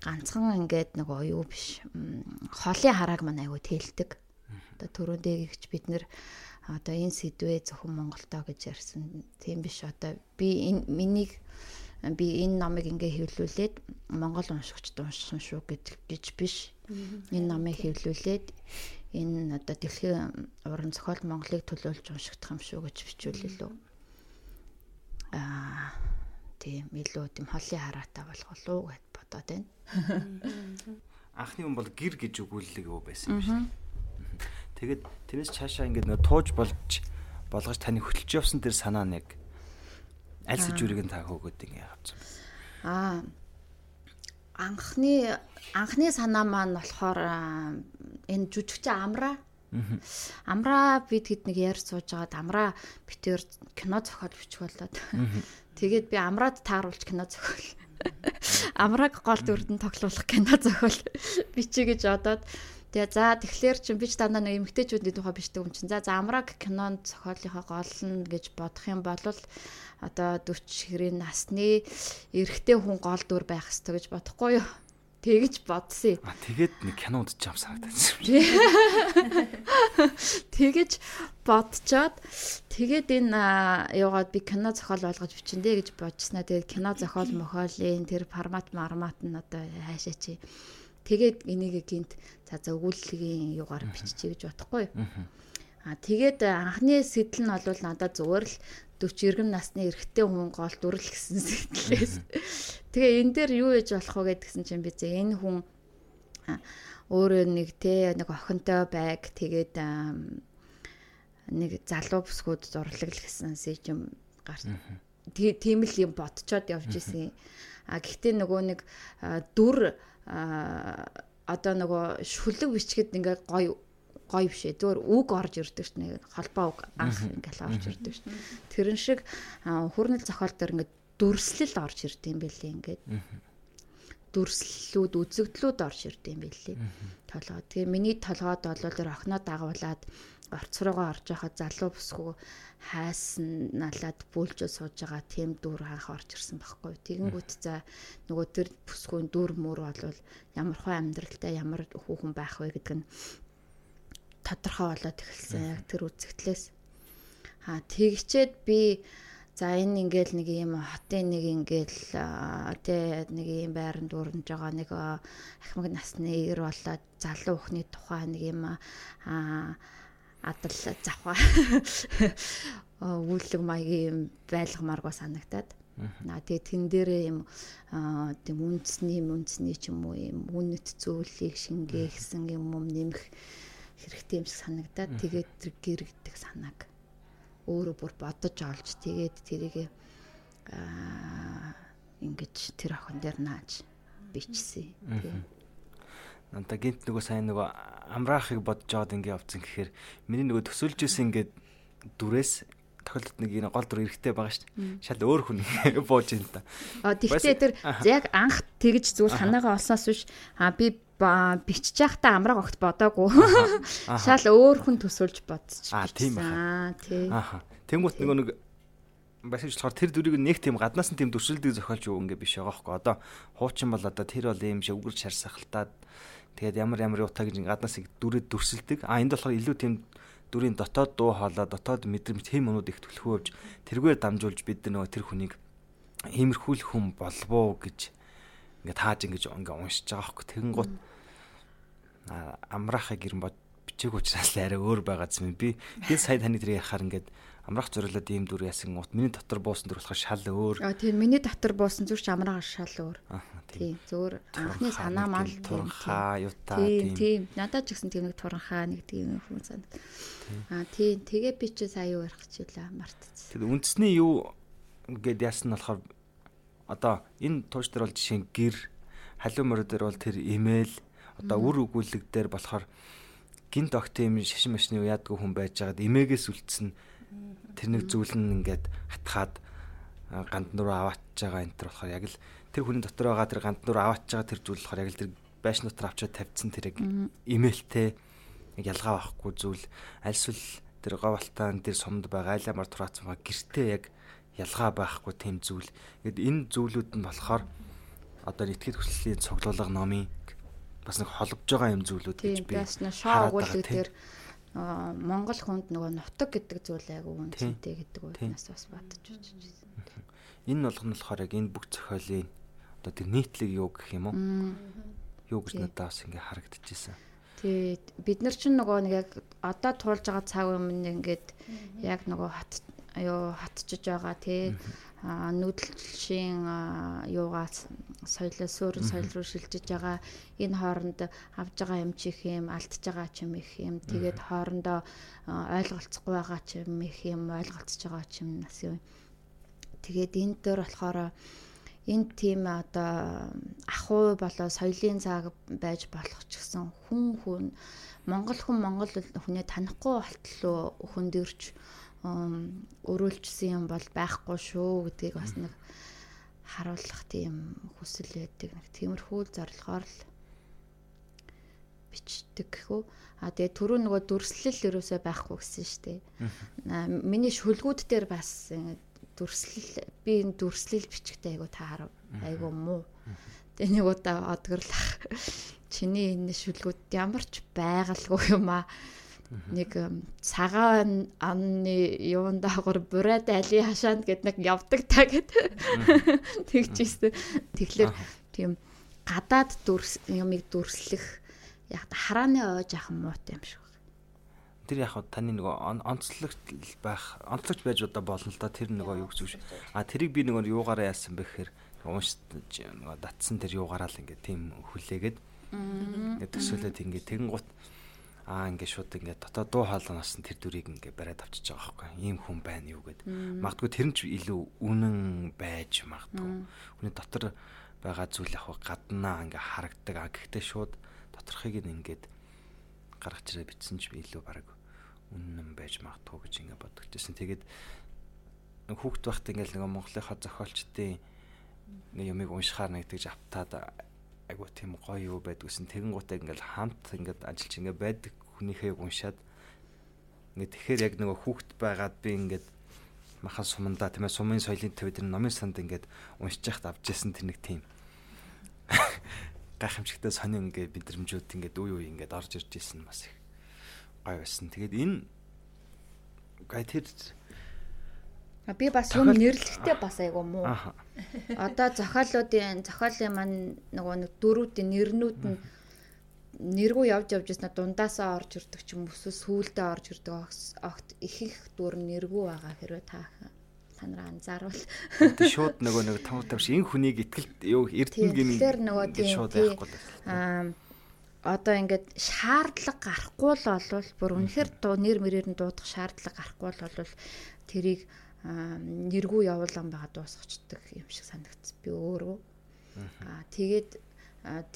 ганцхан ингээд нөгөө юу биш. Холын харааг маань айгу тэлдэг. Одоо түрүүндээ гихч бид нэр одоо энэ сэдвээ зөвхөн Монголдоо гэж ярьсан. Тийм биш одоо би энэ минийг би энэ номыг ингээ хэвлүүлээд Монгол уншигчд уншсан шүү гэж гэж биш. Энэ номыг хэвлүүлээд энэ одоо дэлхийн уран зохиол Монголыг төлөөлж уншигдах юм шүү гэж бичүүлээ лөө. Аа тийм илүү тийм холын хараатай болох болов уу гэд бодоод байна. Анхны хүн бол гэр гэж өгүүлэлэг юу байсан юм шиг. Тэгээд тэрнээс цаашаа ингээд нөө тууж болж болгож таны хөтлж явсан тэр санаа нэг аль сэжүүрийг нь та хөөгөөд ингээд авсан. Аа анхны анхны санаа маань болохоор энэ жүжигч амраа Амраа бид хэд нэг яар сууж байгаад амраа битээр кино зохиол бичих болоод Тэгээд би амраад тааруулж кино зохиол. Амрааг гол дүрдэн тоглуулах кино зохиол бичиж гэж бодоод тэгээ за тэгэхээр чи би ч дандаа нэг эмгтээчүүдийн тухай бичдэг юм чинь. За за амрааг кинонд зохиолынхоо гол нь гэж бодох юм бол одоо 40 хэрийн насны эрэгтэй хүн гол дүр байх ёстой гэж бодохгүй юу? Тэгж бодсон. А тэгээд нэг кино удаж ам санагдсан юм. Тэгэж бодцоод тэгээд энэ яваад би кино зохиол болгож бичэндэ гэж бодснаа. Тэгээд кино зохиол мохиолын тэр формат мармат нь одоо хаашаа чи. Тэгээд энийг гинт за за өгүүлэлгийн югаар биччихье гэж бодохгүй. А тэгээд анхны сэтэл нь бол надад зүгээр л 40 иргэм насны эрэгтэй хүн гол дүрл гэсэн сэтгэлээс. Тэгээ энэ дээр юу ээж болох вэ гэдгсэн чинь би зэ энэ хүн өөрөө нэг те нэг охинтой байг тэгээд нэг залуу бүсгүүд зурлаг л гэсэн сэжим гар. Тийм л юм бодцоод явж исэн. А гэхдээ нөгөө нэг дүр одоо нөгөө шүлэг бичгэд ингээ гоё гоё биш ээ. Зүгээр үг орж ирдэг шнэ. Холбоо үг анх ингээл орж ирдэг шнэ. Тэрэн шиг хүрнэл зохиол дээр ингээд дүрслэл орж ирд юм бэлээ ингээд. Дүрслэлүүд, үзэгдлүүд орж ирд юм бэлээ. Толгой. Тэгээ миний толгойд бол тэр охиноо дагуулад орц руугаа орж байхад залуу бүсгүй хайсан налаад бөөлжөө сууж байгаа тийм дүр анх орж ирсэн байхгүй. Тэгэнгүүт за нөгөө тэр бүсгүй дүр мөр бол ямар хөө амьдралтай ямар хүүхэн байх вэ гэдэг нь тодорхой болоод эхэлсэн яг тэр үзэгдлээс. Аа тэгчээд би За энэ ингээл нэг юм хотын нэг ингээл тэ нэг юм байранд дүүрнж байгаа нэг ахмаг насны ир болоод залуу өхний тухай нэг юм аа адал завхаа үүлэг маягийн байлгамааргаа санагтаад. Аа тэгээ тэн дээрээ юм тийм үндэсний үндэсний ч юм уу юм үнэт зүйлийг шингээхсэн юм юм нэмэх хэрэгтэй юм шиг санагдаад тэгээд тэр гэрэгдэх санааг өөрөө бүр бодож олж тэгээд тэрийг аа ингэж тэр охин дээр нааж бичсэн. Надаа гинт нөгөө сайн нөгөө амраахыг бодож аваад ингэ явцсан гэхээр миний нөгөө төсөөлж исэн ингээд дүрээс тохиолдолд нэг энэ гол дүр эрэхтэй байгаа шүү дээ. Шал өөр хүн бууж ин та. А тэгтээ тэр яг анх тэгж зүгээр санаагаа олсоос биш а би бичиж байхдаа амраг огт бодоагүй. Шал өөр хүн төсөөлж бодчих. Аа тийм аа тий. Ааха. Тэнгуут нөгөө нэг басиж болохоор тэр дүрийг нэг тийм гаднаас нь тийм дүрсэлдэг зохиолч юу ингээ биш байгаа хөөхгүй. Одоо хуучин бол одоо тэр бол ийм шиг үгэрч харсахалтаад тэгээд ямар ямар утаа гэж гаднаас дүрээ дүрсэлдэг. А энд болохоор илүү тийм дүрийн дотоод дуу хоолой дотоод мэдрэмж тийм юмнууд их төлхөөж тэргээр дамжуулж бид нөгөө тэр хүнийг иймэрхүүл хүн болвоо гэж ингээд тааж ингэж ингээ уншиж байгаа хөөхгүй. Тэгэн гут амраахыг гэрэн бод бичээг учраас арай өөр байгаа юм би. Би сая таны тэр яхаар ингээд амраах зориулаад ийм дүр яасан гут миний дотор буусан дүр болохоор шал өөр. А тийм миний дотор буусан зүрч амраагаар шал өөр. Тийм зөвөр анхны санаа мал туранхаа юута тийм. Тийм надад ч гэсэн тийм нэг туранхаа нэг тийм хүн санаа. А тийм тэгээ би чи сая юу ярих чилээ мартчихсан. Тэр үндэсний юу гэд яасан нь болохоор одоо энэ тууш дээр бол жишээ гэр халиу морь дээр бол тэр имэйл одоо үр өгүүлэг дээр болохоор гинт огт юм шашин машины яадгүй хүн байж байгаад имээгээс үлдсэн тэр нэг зүйл нь ингээд хатгаад гандан руу аваачж байгаа энэ төр болохоор яг л тэр хүний дотор байгаа тэр гандан руу аваачж байгаа тэр зүйл болохоор яг л тэр байш нутар авчаад тавьдсан тэр яг имэйлтэй ялгаа байхгүй зүйл. Альсвал тэр говалтаан тэр сумд байгаа айламар тураацсан байгаа гэртээ яг ялгаа байхгүй тийм зүйл. Тэгэд энэ зүйлүүд нь болохоор одоо нэтгэд хүслийн цоглуулга номын бас нэг холбож байгаа юм зүйлүүд гэж би өгүүлэг дээр Монгол хүнд нөгөө нутаг гэдэг зүйл айгу үнцэнтэй гэдэг үгнээс бас батж үзсэн. Энэ болгоно болохоор яг энэ бүх зохиолын одоо тэр нийтлэг юу гэх юм уу? Юу гэж надад бас ингээ харагдчихсэн. Тий. Бид нар чинь нөгөө нэг яг одоо туулж байгаа цаг өмнө ингээд яг нөгөө хат юу хатчиж байгаа тий нүүдэлшийн юугаа соёлоо суурин соёл руу шилжиж байгаа энэ хооронд авж байгаа юм чих юм алдж байгаа ч юм их юм тэгээд хоорондоо ойлголцохгүй байгаа ч юм их юм ойлголцож байгаа ч юм нас юм тэгээд энэ дээр болохоор энэ тийм одоо ахуй болоо соёлын цаг байж болох ч гэсэн хүн хүн Монгол хүн Монгол хүнээ танихгүй болтлоо хүн дэрч өрөөлжсэн юм бол байхгүй шүү гэдгийг бас нэг харуулах тийм хүсэл байдаг. Нэг тиймэрхүү зорилгоор л бичдэг гэхүү. А тэгээ түрүү нөгөө дүрслэл ерөөсөө байхгүй гэсэн шүү дээ. Миний шүлгүүд дээр бас дүрслэл би энэ дүрслэл бичгтэй айгу таарав. Айгу муу. Тэгээ нэг удаа одгорлах. Чиний энэ шүлгүүд ямар ч байгалгүй юм аа нэг цагаан амны юун даагур бурайд али хашаанд гэд нэг явдаг та гэд. Тэгчихсэн. Тэгэхээр тийм гадаад дүрс юмыг дүрслэх яг харааны ойж ахын муутай юм шиг. Байна. Тэр яг таны нөгөө онцлогч байх онцлогч байж удаа болно л да тэр нөгөө юу гэж а тэрийг би нөгөө юугаараа яасан бэ гэхээр уншиж нөгөө татсан тэр юугаараа л ингээд тийм хүлээгээд. Ингээд төсөөлөд ингээд тэгэн гут аа ингээд шууд ингээд дотоод дуу хоолойноос нь тэр дүрийг ингээд бариад авчиж байгаа байхгүй. Ийм хүн байна юу гэд. Магадгүй тэр нь ч илүү үнэн байж магадгүй. Хүний дотор байгаа зүйл яг гаднаа ингээд харагдаг а гэхдээ шууд доторхыг нь ингээд гаргаж ирээ битсэн ч илүү баг үнэн байж магадгүй гэж ингээд бодогдчихсэн тэгээд хүүхд байхад ингээд нэг Монголынхаа зохиолчдын нэг юмыг уншихаар нэг тэгж автаад айгу тийм гоё юу байдгүйсэн тэгэн гутаа ингээл хамт ингээд ажиллаж ингээд байдаг хүнийхээ уншаад ингээд тэгэхээр яг нөгөө хүүхд байгаад би ингээд махан сумандаа тийм ээ сумын соёлын төв тэр номын санд ингээд уншиж яхад авч ясан тэр нэг тийм гайхамшигтай сонин ингээд бидрэмжүүд ингээд үе үе ингээд орж ирж исэн бас их гоё байсан. Тэгээд энэ гай тэр Би бас юм нэрлэхдээ бас айгу муу. Одоо зохиолуудын зохиолын маань нөгөө нэг дөрүүдийн нэрнүүд нь нэргүй явж явж ясна дундаасаа орж ирдэг ч юм уу сүүлдээ орж ирдэг огт их их дүр нэргүй байгаа хэрвээ та та нараа анзаарвал. Шууд нөгөө нэг том том шиг энэ хүнийг ихтгэлт юу эрдэнэ гэмээр тэгэхээр нөгөө тийм аа одоо ингээд шаардлага гарахгүй л болвол бүр үнэхээр дуу нэр мөрөөр нь дуудах шаардлага гарахгүй л болвол тэрийг нэргүй явуулан байгаа дуусгачдаг юм шиг санагдсан би өөрөө аа тэгээд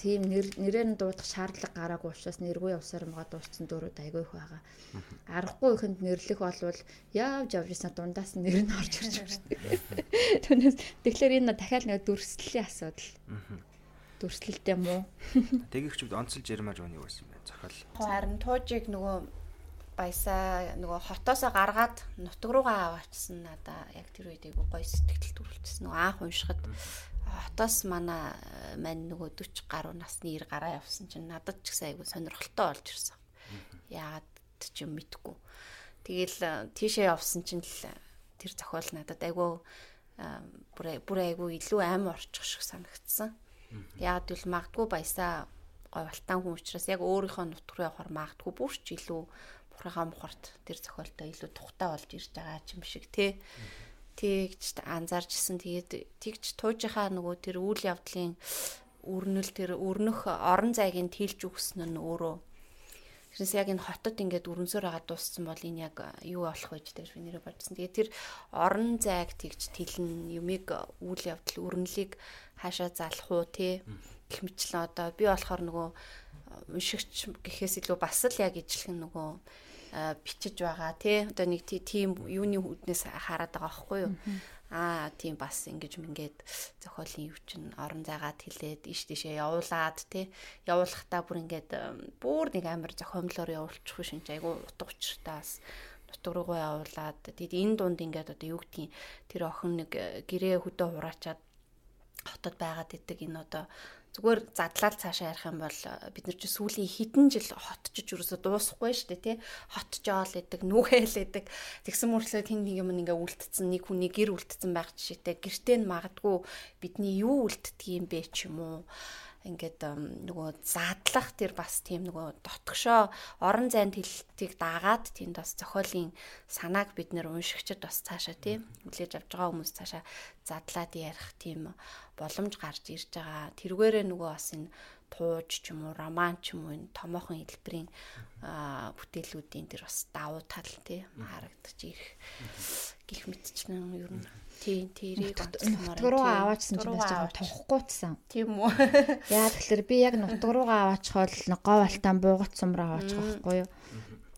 тийм нэрээр нь дуудах шаардлага гараагүй учраас нэргүй явсаар байгаа дууссан дөрүүд айгүй их байгаа. Аргагүй ихэнд нэрлэх болвол явж явж исэн дундаас нь нэр нь орж ирж байна. Түүнээс тэгэхээр энэ дахиад нэг дүрслэлийн асуудал. Дүрслэлтэй муу. Тэгэгчүүд онцолж ярмаар байна юу гэсэн бэ? Зохиол. Харин туужийг нөгөө баясаа нөгөө хотоосоо гаргаад нутг руугаа аваачсан надаа яг тэр үед айгу гоё сэтгэл төрүүлчихсэн. Нөгөө анх уншихад хотоос манай э, мань нөгөө 40 гаруй насны ир гараа явсан чинь надад ч гэсэн айгүй сонирхолтой болж ирсэн. Яагаад ч юм мэдгүй. Тэгэл э, тийшээ явсан чинь л э, тэр зохиол надад айгүй бүр бүр айгүй илүү аим орчих шиг санагдсан. Яагаад гэвэл магадгүй баясаа говалтан хүн учраас яг өөрийнхөө нутг руу явахаар магадгүй бүр ч илүү бурхагаа мухарт тэр зохиолтой илүү тухтай болж ирж байгаа юм шиг тий тэгж анзаарчсэн. Тэгээд тэгж туужийнхаа нөгөө тэр үйл явдлын өрнөл тэр өрнөх орон зайгийн тэлж өгсөн нь өөрөө Тэрнээс яг энэ хотод ингээд өрнсөөр байгаа дууссан бол энэ яг юу болох вэ гэж би нэрээ бодсон. Тэгээд тэр орон зайг тэгж тэлэн юмыг үйл явдал өрнөлийг хаашаа залах уу те гэх мэтлэн одоо би болохоор нөгөө уншигч гэхээс илүү бас л яг ижлэх нөгөө бичиж байгаа. Тий одоо нэг тийм юуны хүднээс хараад байгаа байхгүй юу? Аа тийм бас ингэж мингээд зохиолын юу чин орон зайгаад хилээд иш тишээ явуулаад тий явуулахдаа бүр ингээд бүр нэг амар зохиомлоор явуулчих шинж айгу утга учиртаас нутг руугаа явуулаад тэгэд энэ дунд ингээд одоо юу гэдгийг тэр охин нэг гэрээ хөдөө хураачаад хотод байгаад идэг энэ одоо зүгээр задлал цаашаа ярих юм бол э, бид нар чи сүүлийн хэдэн жил хотчиж юусоо дуусахгүй шүү дээ тий. Хотчоол идэг нүхэл идэг. Тэгсэн мөрчлөө тэн нэг юм ингээ үлдсэн нэг хүний гэр үлдсэн байх жишээтэй. Гэртээ нь магадгүй бидний юу үлддэг юм бэ ч юм уу ингээд нөгөө задлах тэр бас тийм нөгөө дотгошоо орон зайд хэлтийг дагаад тэнд бас зохиолын санааг бид нэр уншигчд бас цаашаа тийм хүлээж авч байгаа хүмүүс цаашаа задлаад ярих тийм боломж гарч ирж байгаа. Тэргээрээ нөгөө бас энэ тууж ч юм уу роман ч юм уу энэ томоохон хэлбэрийн бүтээлүүдийн тэр бас давуу тал тий харагдаж ирэх гих мэтчнэн ер нь Тийм, тэрийг нутг руу аваачсан чинь бас жоохон тоххгүйцсан. Тийм үү. Яа тэгэхээр би яг нутг руугаа аваачихвол гов алтан буугац сумраа аваачих байхгүй юу?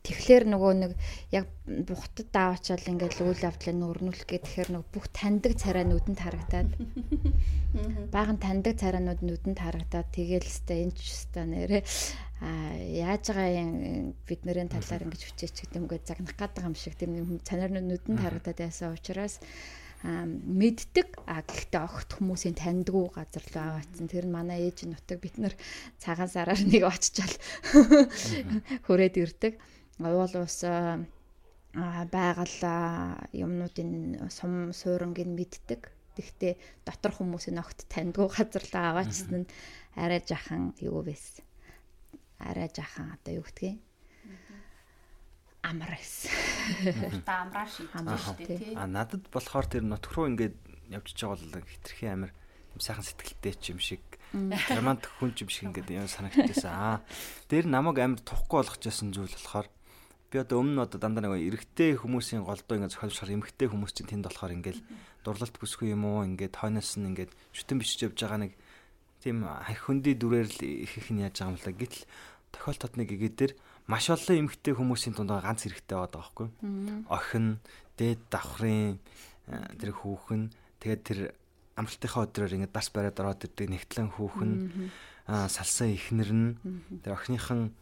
Тэгэхээр нөгөө нэг яг бухтад аваачаал ингээд үйл явдлыг өрнүүлэх гэхээр нөгөө бүх таньдаг царай нүдэнд харагдаад баахан таньдаг царайнууд нүдэнд харагдаад тэгээл өстэй энэ ч өстэй нэрээ а яаж байгаа юм бид нарын талаар ингэж хүчээч гэдэг юм гээд загнах гэдэг юм шиг тийм цанаар нүдэнд харагдаад яасан учраас мэддэг. А гэхдээ огт хүмүүсийн таньдгүй газар руу аваадсан тэр нь манай ээж нутаг бид нар цагаан сараар нэг очичаал хүрээд ирдэг. Уул ус байгаль юмнуудын сум сууринг нь мэддэг. Гэхдээ дотор хүмүүсийн огт таньдгүй газар руу аваачсан нь арай жахан юу байсан арай жахан одоо юу гэдгийг амар байсан. Та амраа шийдэж штэ тий. А надад болохоор тэр нутг руу ингээд явж байгаа бол хитрхи амар сайхан сэтгэлтэй ч юм шиг романтик хүн ч юм шиг ингээд юм санагдчихсан. Аа дээр намайг амар тухгүй болгочихсон зүйл болохоор би одоо өмнө нь одоо дандаа нэг эрэгтэй хүмүүсийн голдоо ингээд зохиолшоор эмэгтэй хүмүүс чинь тэнд болохоор ингээд дурлалт бүсгүй юм уу ингээд хойноос нь ингээд шүтэн бичиж явж байгаа нэг тийм хөндөй дүрээр л их их нь яаж байгаа юм л гэтэл тохиолдолд нэг игээ дээр маш олон эмгтэй хүмүүсийн дунд ганц хэрэгтэй байгаа байхгүй. Охин, дээд давхрын э, тэр хүүхэн тэгээд тэр амралтынхаа өдрөөр ингээд дарс бариад ороод ирдэг нэгтлэн хүүхэн салсан ихнэр нь тэр охиныхан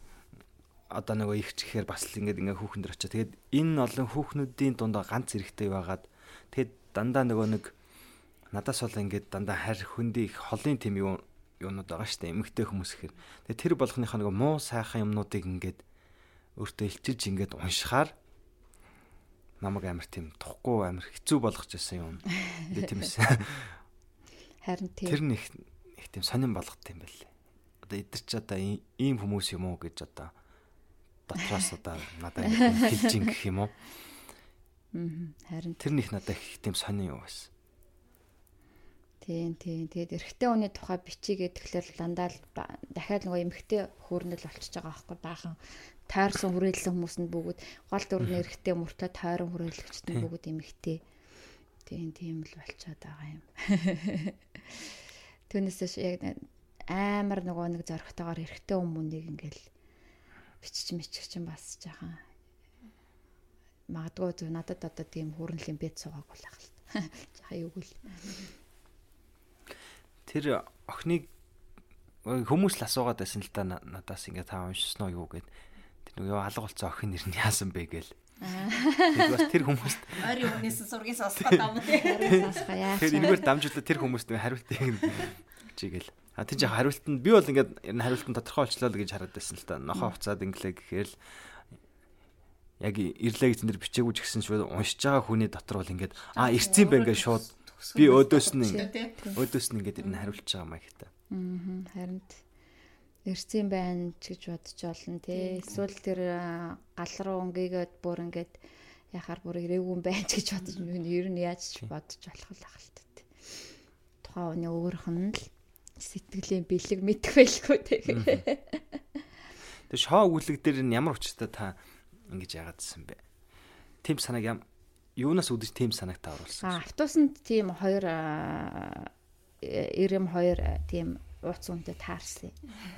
одоо нөгөө их чихээр бас л ингээд ингээ хүүхэн дэр очоо. Тэгээд энэ олон хүүхнүүдийн дунд ганц хэрэгтэй байгаад тэгээд дандаа нөгөө нэг надаас бол ингээд дандаа харь хөндөй их холын тэм юу юунууд байгаа шүү дээ. Эмэгтэй хүмүүс гэхээр. Тэгээд тэр болгоныхаа нөгөө муу сайхан юмнуудыг ингээд өөртөө илчилж ингээд уншихаар намайг амар тийм тухгүй амар хэцүү болгож байсан юм. Ингээ тийм эсэ. Харин тийм. Тэр нэг их тийм сонирн болгот юм байл. Одоо эдгэр ч одоо ийм хүмүүс юм уу гэж одоо дотроос одоо надад хэлж ин гэх юм уу. Аа харин тэр них надад их тийм сонирн юу байсан. Тийм тийм. Тэгээд эрэгтэй хүний тухай бичигээ тэгэхээр дандаа л дахиад нөгөө эмэгтэй хөөрнөл болчихж байгаа байхгүй баахан тойрсон хүрээлсэн хүмүүс нь бүгд гол дүрний эрэгтэй мөртөө тойрон хүрээлэгчд нь бүгд эмэгтэй. Тийм тийм л болчиход байгаа юм. Түүнээс яг амар нөгөө нэг зоригтойгоор эрэгтэй хүмүүнийг ингээл бичиж миччих чинь бас жаахан магадгүй зөв надад одоо тийм хүрнэлийн бэд суугааг болох л жаахан юу гэл тэр охиныг хүмүүс л асуугаад байсан л да надаас ингээ таа уншсан уу юу гэд нөгөө алга болцсон охин нэр нь яасан бэ гээл Тэр бас тэр хүмүүст ойр юмнээс сургийн сонсгоо дам тий. Тэр энэгээр дамжуулаад тэр хүмүүст хариултыг чигээл. А тэр жаа хариултанд би бол ингээд ер нь хариултанд тодорхой болчлоо л гэж хараад байсан л та. Нохоо хуцаад инглээ гэхээр л яг ирлээ гэж нэр бичээгүй ч гэсэн шууд уншиж байгаа хүний дотор бол ингээд а ирцэн бэ ингээд шууд Би өөдөөс нь өөдөөс нь ингээд ер нь хариулж байгаа маяг та. Аа харин ирсэн байна ч гэж бодож олно тий. Эсвэл тэр гал руу өнгийгээд бүр ингээд яхаар бүр ирээгүй юм байна ч гэж бодож ер нь яаж ч бодож болох л ахалт тий. Тухайн хүний өөрөх нь л сэтгэлийн бэлэг мэдэх байлгүй тий. Тэр шоо өгүүлэг дээр нь ямар учиртай та ингэж яагаадсэн бэ? Тим санааг ям юунаас үүдэж тийм санагт оруулсан? А автобусанд тийм хоёр ирэм хоёр тийм ууц үнтэй таарсан.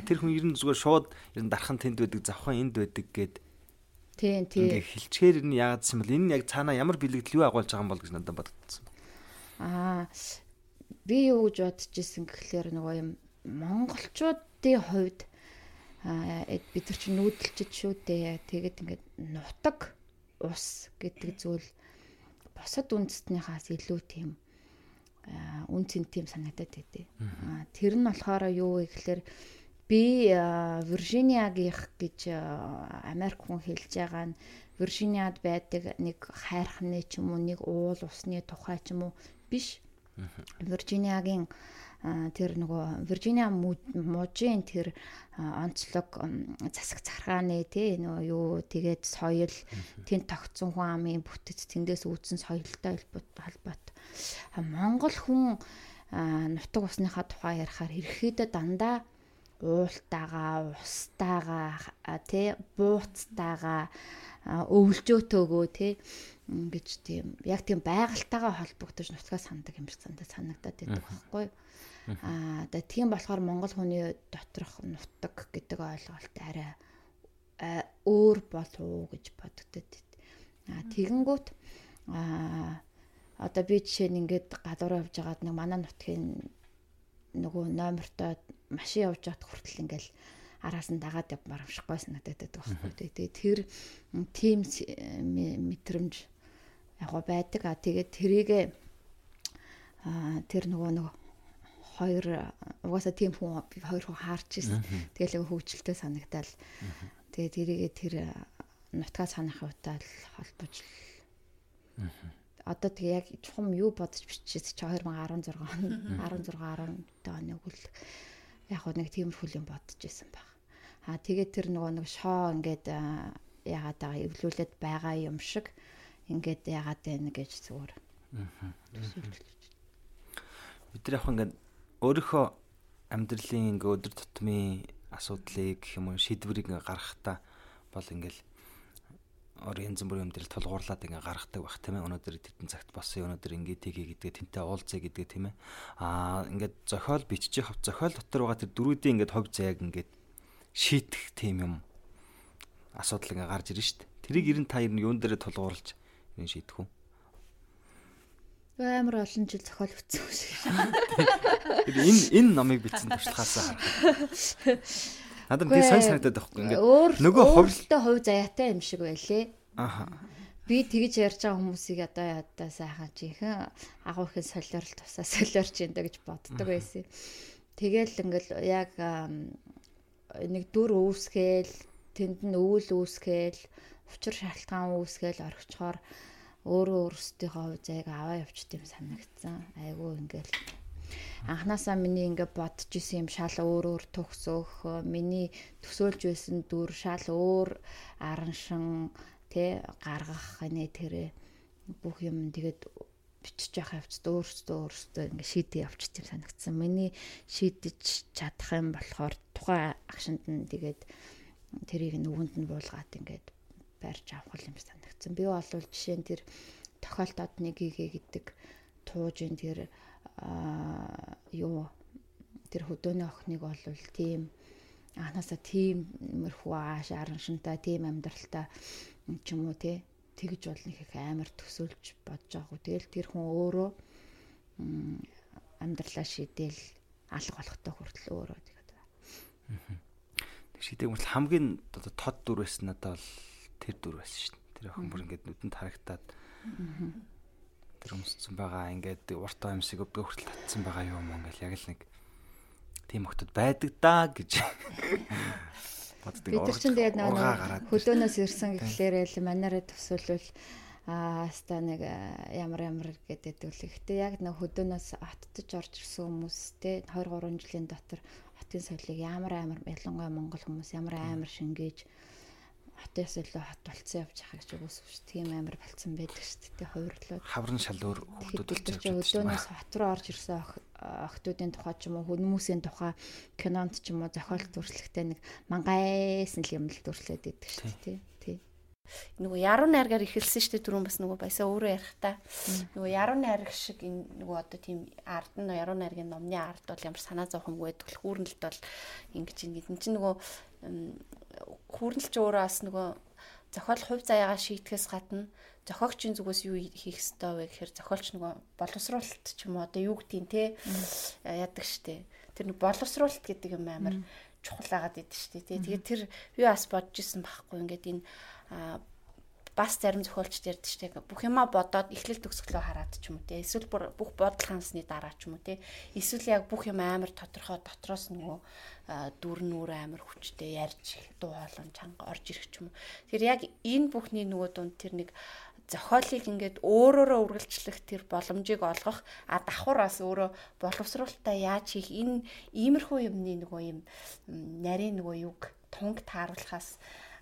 Тэр хүн ер нь зүгээр шууд ер нь дархан тэнд байдаг, завхан энд байдаг гэд Тийм тийм. Ингээ хилчгээр нь яагаад юм бол энэ яг цаанаа ямар бэлэгдэл юу агуулж байгаа юм бол гэж надад бодогдсон. Аа би юу гэж бодож исэн гэхлээр нөгөө юм монголчуудын хувьд бид нар чинь нүүдэлчд шүү дээ. Тэгээд ингээд нутаг ус гэдэг зүйл босод үндэстнийхаас илүү тийм үн цэнт тийм санагдаад байдээ. Тэр нь болохоор юу вэ гэхээр би Виржиниагийнх гэж Америк хүн хэлж байгаа нь Виржиниад байдаг нэг хайрхны ч юм уу нэг уул усны тухай ч юм уу биш. Виржиниагийн тэр нөгөө Виржиниа мужийн тэр онцлог засаг захаргааны тий нөгөө юу тэгээд соёл тэнд тогтсон хүн амын бүтэц тэндээс үүдсэн соёлтой холбоот Монгол хүн нутаг усныхаа тухай ярихаар ерөөхдөө дандаа уултаага устаага тий бууцтаага өвлжөөтөөгөө тий ингэж тийм яг тийм байгальтайгаа холбогдож нутгаа сандаг юм шиг санагдаад байдаг байхгүй. юу Аа одоо тийм болохоор монгол хүний доторх нутаг гэдэг ойлголт арай өөр болов уу гэж бодогдод. Аа тэгэнгүүт аа одоо би жишээ нь ингээд гадуур явж байгаад нэг манай нутгийн нөгөө номертой машин явж байгаад хүртэл ингээл араас нь дагаад явмаар амшихгүй санагдаад байхгүй. Тэгээ тэр тим мэдрэмж яг байдаг. А тэгээд тэрийгэ а тэр нөгөө нөгөө хоёр угаасаа тийм хүн хоёр хүн хаарч ирсэн. Тэгэл хөвгчлөлтөө санагдал. Тэгээ тэрийгээ тэр нутгаа санах удаа л холбож л. Одоо тэгээ яг чухам юу бодож биччихсэн чи 2016 он 16 17 оны үл яг нэг тиймэрхүү юм бодож исэн баг. Аа тэгээ тэр нөгөө нэг шоо ингээд ягаад байгаа эвлүүлээд байгаа юм шиг ингээд ягаад байна гэж зүгээр. Бид нар яг ингээд өөрийнхөө амьдралын ингээ өдөр тутмын асуудлыг гэх юм уу шийдвэрийг ингээ гаргахтаа бол ингээл ор янз бүрийн юм дээр тулгуурлаад ингээ гаргадаг байх тийм ээ. Өнөөдөр тэтэн цагт болсон өнөөдөр ингээ тгий гэдэг тэнтэй уулзъя гэдэг тийм ээ. Аа ингээд зохиол бичиж хав зохиол дотор байгаа тэр дөрүүдийн ингээд хов заяаг ингээд шийтгэх тийм юм асуудал ингээ гарч ирнэ шүү дээ. Тэрийг ер нь та ер нь юун дээр тулгуурлаж энэ шийдэх үү амар олон жил зохиол бичсэн юм шиг. Энэ энэ номыг бичсэн туршлагаасаа харах. Надад тийм сайн санагдаад байхгүй ингээд нөгөө хувьлтай хувь заяатай юм шиг байлээ. Аха. Би тэгж ярьж байгаа хүмүүсийг одоо ядаа сайхан жинхэнэ агуу ихэн солиорл тусаа солиорч да гэж боддог байсан. Тэгэл ингээл яг нэг дүр үүсгээл тэнд нь өвөл үүсгээл учир шалтгаан үүсгээл орхичоор өөрөө өөрсдийнхөө хувь заяаг аваа явчихд юм санагдсан. Айгу ингээл анханасаа миний ингээ бодож исэн юм шал өөр өөр төгсөх, миний төсөөлж байсан дүр шал өөр араншин тэ гаргах нэ тэрэ бүх юм тэгээд бичиж явах явцд өөрсдөө өөрсдөө ингээ шийдээ явчих юм санагдсан. Миний шийдэж чадах юм болохоор тухайн агшинд нь тэгээд тэрийг нүгэнд нь буулгаад ингээд барьж авах юм санагдсан. Би бол жишээ нь тэр тохиолдоод нэг игээ гэдэг туужин тэр юу тэр хөдөөний охиныг бол тийм анханасаа тийм мөрхүү ааш араншинтай тийм амьдралтай ч юм уу те тэгж бол нэг их амар төсөөлж бодож байгаагүй. Тэгэл тэр хүн өөрөө амьдралаа шийдээл алга болохтой хүртэл өөрөө тэгээд байна. Тэг шийдэг бол хамгийн одоо тод дүр байсан надад бол тэр дүр байсан дээ. Тэр охин бүр ингээд нүдэнд харагтаад тэр өмссөн байгаа. Ингээд урт амьсыг өвдөө хүртэл татсан байгаа юм ингээл яг л нэг тийм охтод байдаг даа гэж. Боддог. Бид чинь тэгээд нэг хөлөөнөөс ирсэн гэхлээр л манараа төсөөлвөл аа хаста нэг ямар ямар гэдэг үл ихтэй. Яг нэг хөдөөнөөс оттож орж ирсэн хүмүүс те 23 жилийн дотор хотын соёлыг ямар амар ялангуяа монгол хүмүүс ямар амар шингээж хотоос илүү хот болцсон явж байгаа гэж үгүйс шүү. Тийм амар болцсон байдаг шүү дээ. Хувирлууд. Хаврын шал өөр хүмүүсүүд явж байгаа. Өдөөнөөс хот руу орж ирсэн охтуудын тухай ч юм уу хүмүүсийн тухай кинонд ч юм уу зохиолт дүрслэхтэй нэг мангайсан л юм л дүрслээд байдаг шүү дээ. Тий нөгөө яруу найргаар ихэлсэн шүү дээ түрүүн бас нөгөө байсаа өөрөө ярихтаа нөгөө яруу найраг шиг энэ нөгөө одоо тийм ард нь яруу найргийн номны ард бол ямар санаа зовхомгүй байдаг хүүрнэлт бол ингэж ингэ энэ чинь нөгөө хүүрнэлч өөрөө бас нөгөө зохиол хувь заяагаа шийтгэхээс гадна зохиогчийн зүгээс юу хийх ёстой вэ гэхээр зохиолч нөгөө боловсруулалт ч юм уу одоо юу гэдгийг те яадаг штэ тэр нэг боловсруулалт гэдэг юм амар чухал агаад идэв штэ те тэгээд тэр би бас бодож исэн байхгүй ингээд энэ бас зарим зохиолчд ярьдаг дээ. Бүх юма бодоод эхлэл төгсгөлөө хараад ч юм уу те. Эсвэл бүх бодол хансны дараа ч юм уу те. Эсвэл яг бүх юм амар тодорхой дотроос нөгөө дүр нүр амар хүчтэй ярьж дуу хоолой чанга орж ирэх ч юм. Тэгэхээр яг энэ бүхний нөгөө дунд тэр нэг зохиолыг ингээд өөрөөрөө үргэлжлэх тэр боломжийг олгох а давхар бас өөрөө боловсруулалтаа яаж хийх энэ иймэрхүү юмны нөгөө юм нарийн нөгөө юг тунг тааруулахаас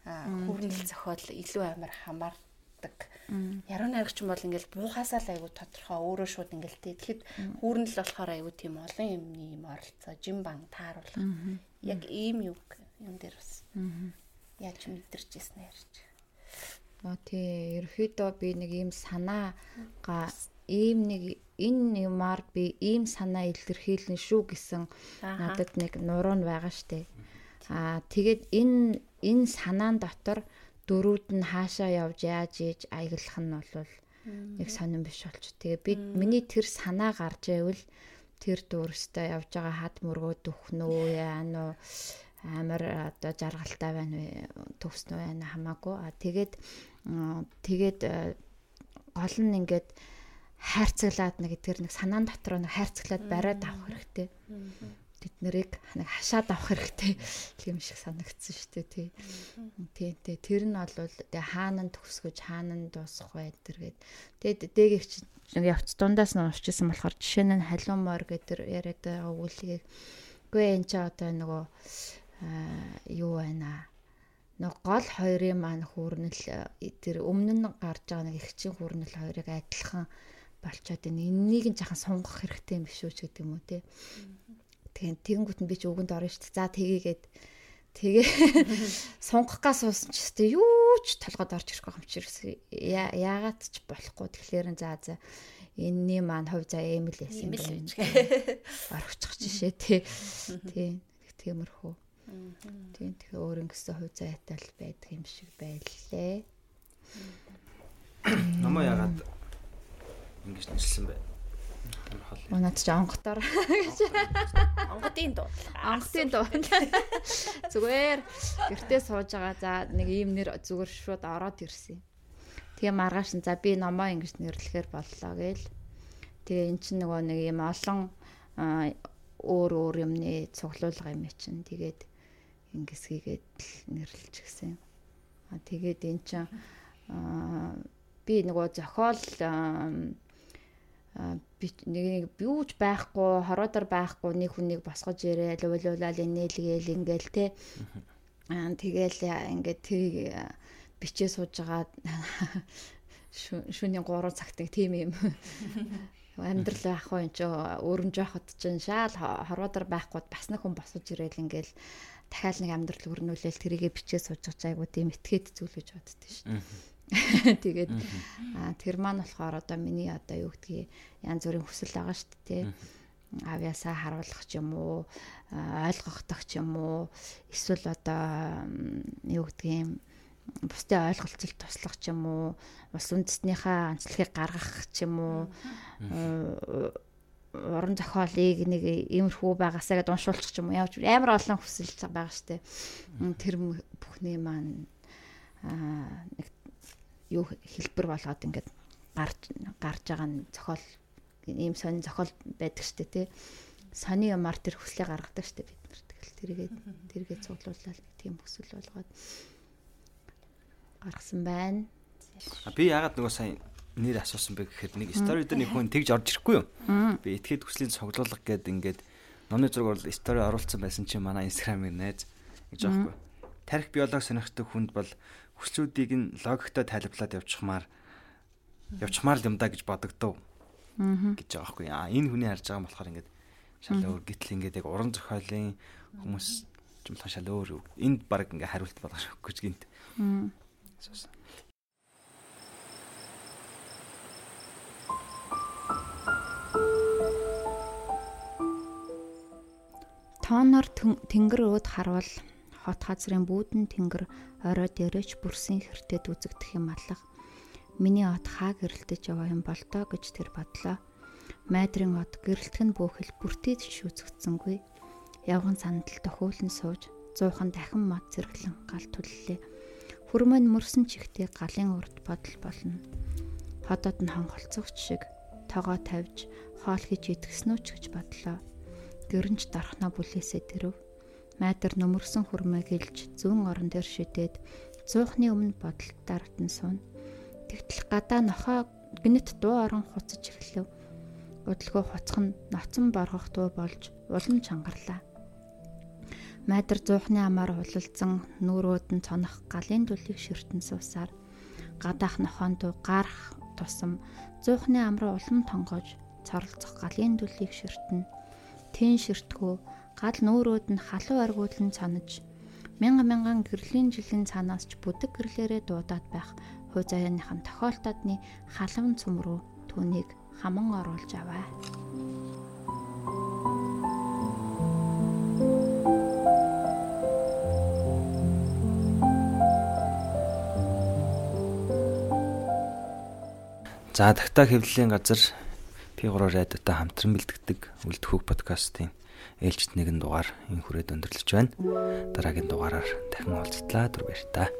хүүрнэл зохиол илүү амар хамаардаг. Яруу найрагч юм бол ингээл буухасаа л айгу тодорхой өөрөө шууд ингээл тэ. Тэгэхэд хүүрнэл болохоор айгу тийм олон юмны юм оролцоо, жим бан тааруулах. Яг ийм юу юм дээр бас. Яаж мэдэрч ирсэн ярьж. Оо тий, ерөөхдөө би нэг ийм санаагаа ийм нэг энэ юмар би ийм санаа илэрхийлнэ шүү гэсэн надад нэг нуруу нь байгаа штэ. Аа тэгээд энэ энэ санаан дотор дөрүүд нь хаашаа явж яаж ийж аяглах нь бол нэг сонирн биш болч. Тэгээ би миний тэр санаа гарч ивэл тэр дүүрстэй явж байгаа хад мөргөө дөхнөө яана уу амар одоо жаргалтай байна вэ төвснөө байна хамаагүй. А тэгээд тэгээд гол нь ингээд хайрцаглаад нэг тэр нэг санаан дотор нэг хайрцаглаад бариад авах хэрэгтэй тэд нарыг нэг хашаад авах хэрэгтэй. Юм шиг санагдсан шүү дээ тий. Тий тий. Тэр нь бол тэгээ хаана төгсгөж хаана дуусах вэ тэргээд тэгээд дээгч нэг явц дундаас нь уншижсэн болохоор жишээ нь халуун мор гэдэг яриад байгаа үгүлгийг үгүй энэ ч одоо нөгөө юу байна? Нэг гол хоёрын маань хүүрнэл тэр өмнө нь гарч байгаа нэг ихчин хүүрнэл хоёрыг адилхан болчоод энэ энэнийг нь жахан сунгах хэрэгтэй юм биш үү ч гэдэг юм уу тий. Тэгээд тэгэнгүүт нь би ч өгөнд орно шүү дээ. За тгийгээд тэгээ сунгах гас суусан ч гэсэн юу ч толгойд орж ирэх юм чирсэн. Яагаад ч болохгүй. Тэгэхээр за за энэний маань хувь заа эмэл яасан юм байна. Орчихч жишээ тий. Тий. Тиймэрхүү. Тийм тэгэхээр өөр ингэсэн хувь заатай л байдаг юм шиг байлээ. Намаа ягаад ингэж нэрлсэн бэ? Унаад ч онготоор гэж. Онгодын дуу. Онгодын дуу. Зүгээр гэртээ сууж байгаа. За нэг ийм нэр зүгээр шууд ороод ирсэн. Тэгээ маргааш нь за би номоо ингэж нэрлэхээр боллоо гээл. Тэгээ эн чинь нөгөө нэг юм олон өөр өөр юмны цуглуулга юм чинь тэгээд ингэсгийгээд нэрлэж гисэн. А тэгээд эн чинь би нөгөө зохиол би нэг юуж байхгүй хороодар байхгүй нэг хүнийг босгож ирээл уйлуулаад инээлгээл ингээл те. Аа тэгэл ингээд тэрийг бичээ сууж байгаа шөнийн 3 цагт нэг тийм юм. Амьдрал байх уу энэ ч өөрөн жоохот чинь шаал хороодар байхгүй бас нэг хүн босож ирээл ингээл дахиад нэг амьдрал өрнүүлээл тэрийгэ бичээ сууж байгаа айгуу тийм этгээд зүйл гэж боддөө шүү дээ. Тэгээд тэр маань болохоор одоо миний одоо юу гэдгийг янз бүрийн хүсэл байгаа шүү дээ авьяасаа харуулах ч юм уу ойлгохдох ч юм уу эсвэл одоо юу гэдгийг бусдын ойлголцол туслах ч юм уу ус үндэснийхээ онцлогийг гаргах ч юм уу уран зохиолыг нэг иймэрхүү байгаасаа гэдээ уншуулчих ч юм уу явж амар олон хүсэл байгаа штэ тэр бүхний маань аа нэг юу хэлбэр болгоод ингээд гарч гарч байгаа нь зохиол ийм сонин зохиол байдаг штэ тий. Сони юмар тэр хүслээ гаргадаг штэ бид нар. Тэгэл тэргээд тэргээд цуглуулаад нэг тийм хүсэл болгоод гаргасан байна. Би ягаад нөгөө сайн нэр асуусан бэ гэхээр нэг стори дээр нэг хүн тэгж орж ирэхгүй юу? Би этгээд хүслийн цуглуулга гэдэг ингээд номны зураг бол стори оруулсан байсан чинь манай инстаграмыг найз гэж аахгүй. Тарих биолог сонирхдаг хүнд бол хүслүүдийг нь логиктой тайлбарлаад явчихмаар явчихмаар юм да гэж бодогдов. гэж байгаа байхгүй. Аа энэ хүний харж байгаа юм болохоор ингээд шал өөр гítл ингээд яг уран зохиолын хүмүүс юм болохоор шал өөр. Энд баг ингээд хариулт болгож өгөхгүй ч гинт. Тоонор тэнгэр өөд харвал хот газрын бүүдэн тэнгэр орой дээрэж бүрсэн хэртэд үзэгдэх юм алга. Миний от хаа гэрэлтэж яваа юм бол доо гэж тэр бодлоо. Майдрын от гэрэлтэх нь бүхэл бүртээд ч үзэгдсэнгүй. Явган сандал тохиолн сууж зуухан дахин мод зэрэглэн гал түллээ. Хүрмэн мөрсөн чихтэй галын урд бодол болно. Ходоод нь хонголцогч шиг тогоо тавьж хоол хийж идэхснүү ч гэж бодлоо. Гэрэнч дарахна бүлээсээ тэрв Майдар нөмөрсөн хүрмээ гэлж зүүн орон дээр шидээд зуухны өмнө бодолд дартан суун. Тэгтэл гадаа нохоо гинэт дуу орон хуцаж эхлэв. Удалгүй хуцах нь ноцон боргох дуу болж улам чангарлаа. Майдар зуухны амаар хулалцсан нүрүүд нь цонох галын дүлийг ширтэн суусаар гадаах нохоон дуу гарах тусам зуухны амраа улам тонгож цоролцох галын дүлийг ширтэн тэн ширтгүү гал нүүрүүд нь халуун аргуудлан цанаж мянга мянган гэрлийн жилийн цаанаас ч бүдэг гэрлээрээ дуудаад байх хуу заяаныхан тохиолдодны халуун цум руу түүнийг хаман оруулж аваа. За тагтаа хэвлэлийн газар P3 радиотой хамтран бэлтгэдэг үлдхүүг подкастын ээлжид нэгэн дугаар энэ хүрээд өндөрлөж байна. Дараагийн дугаараар дахин уулзтлаа түр баяр та.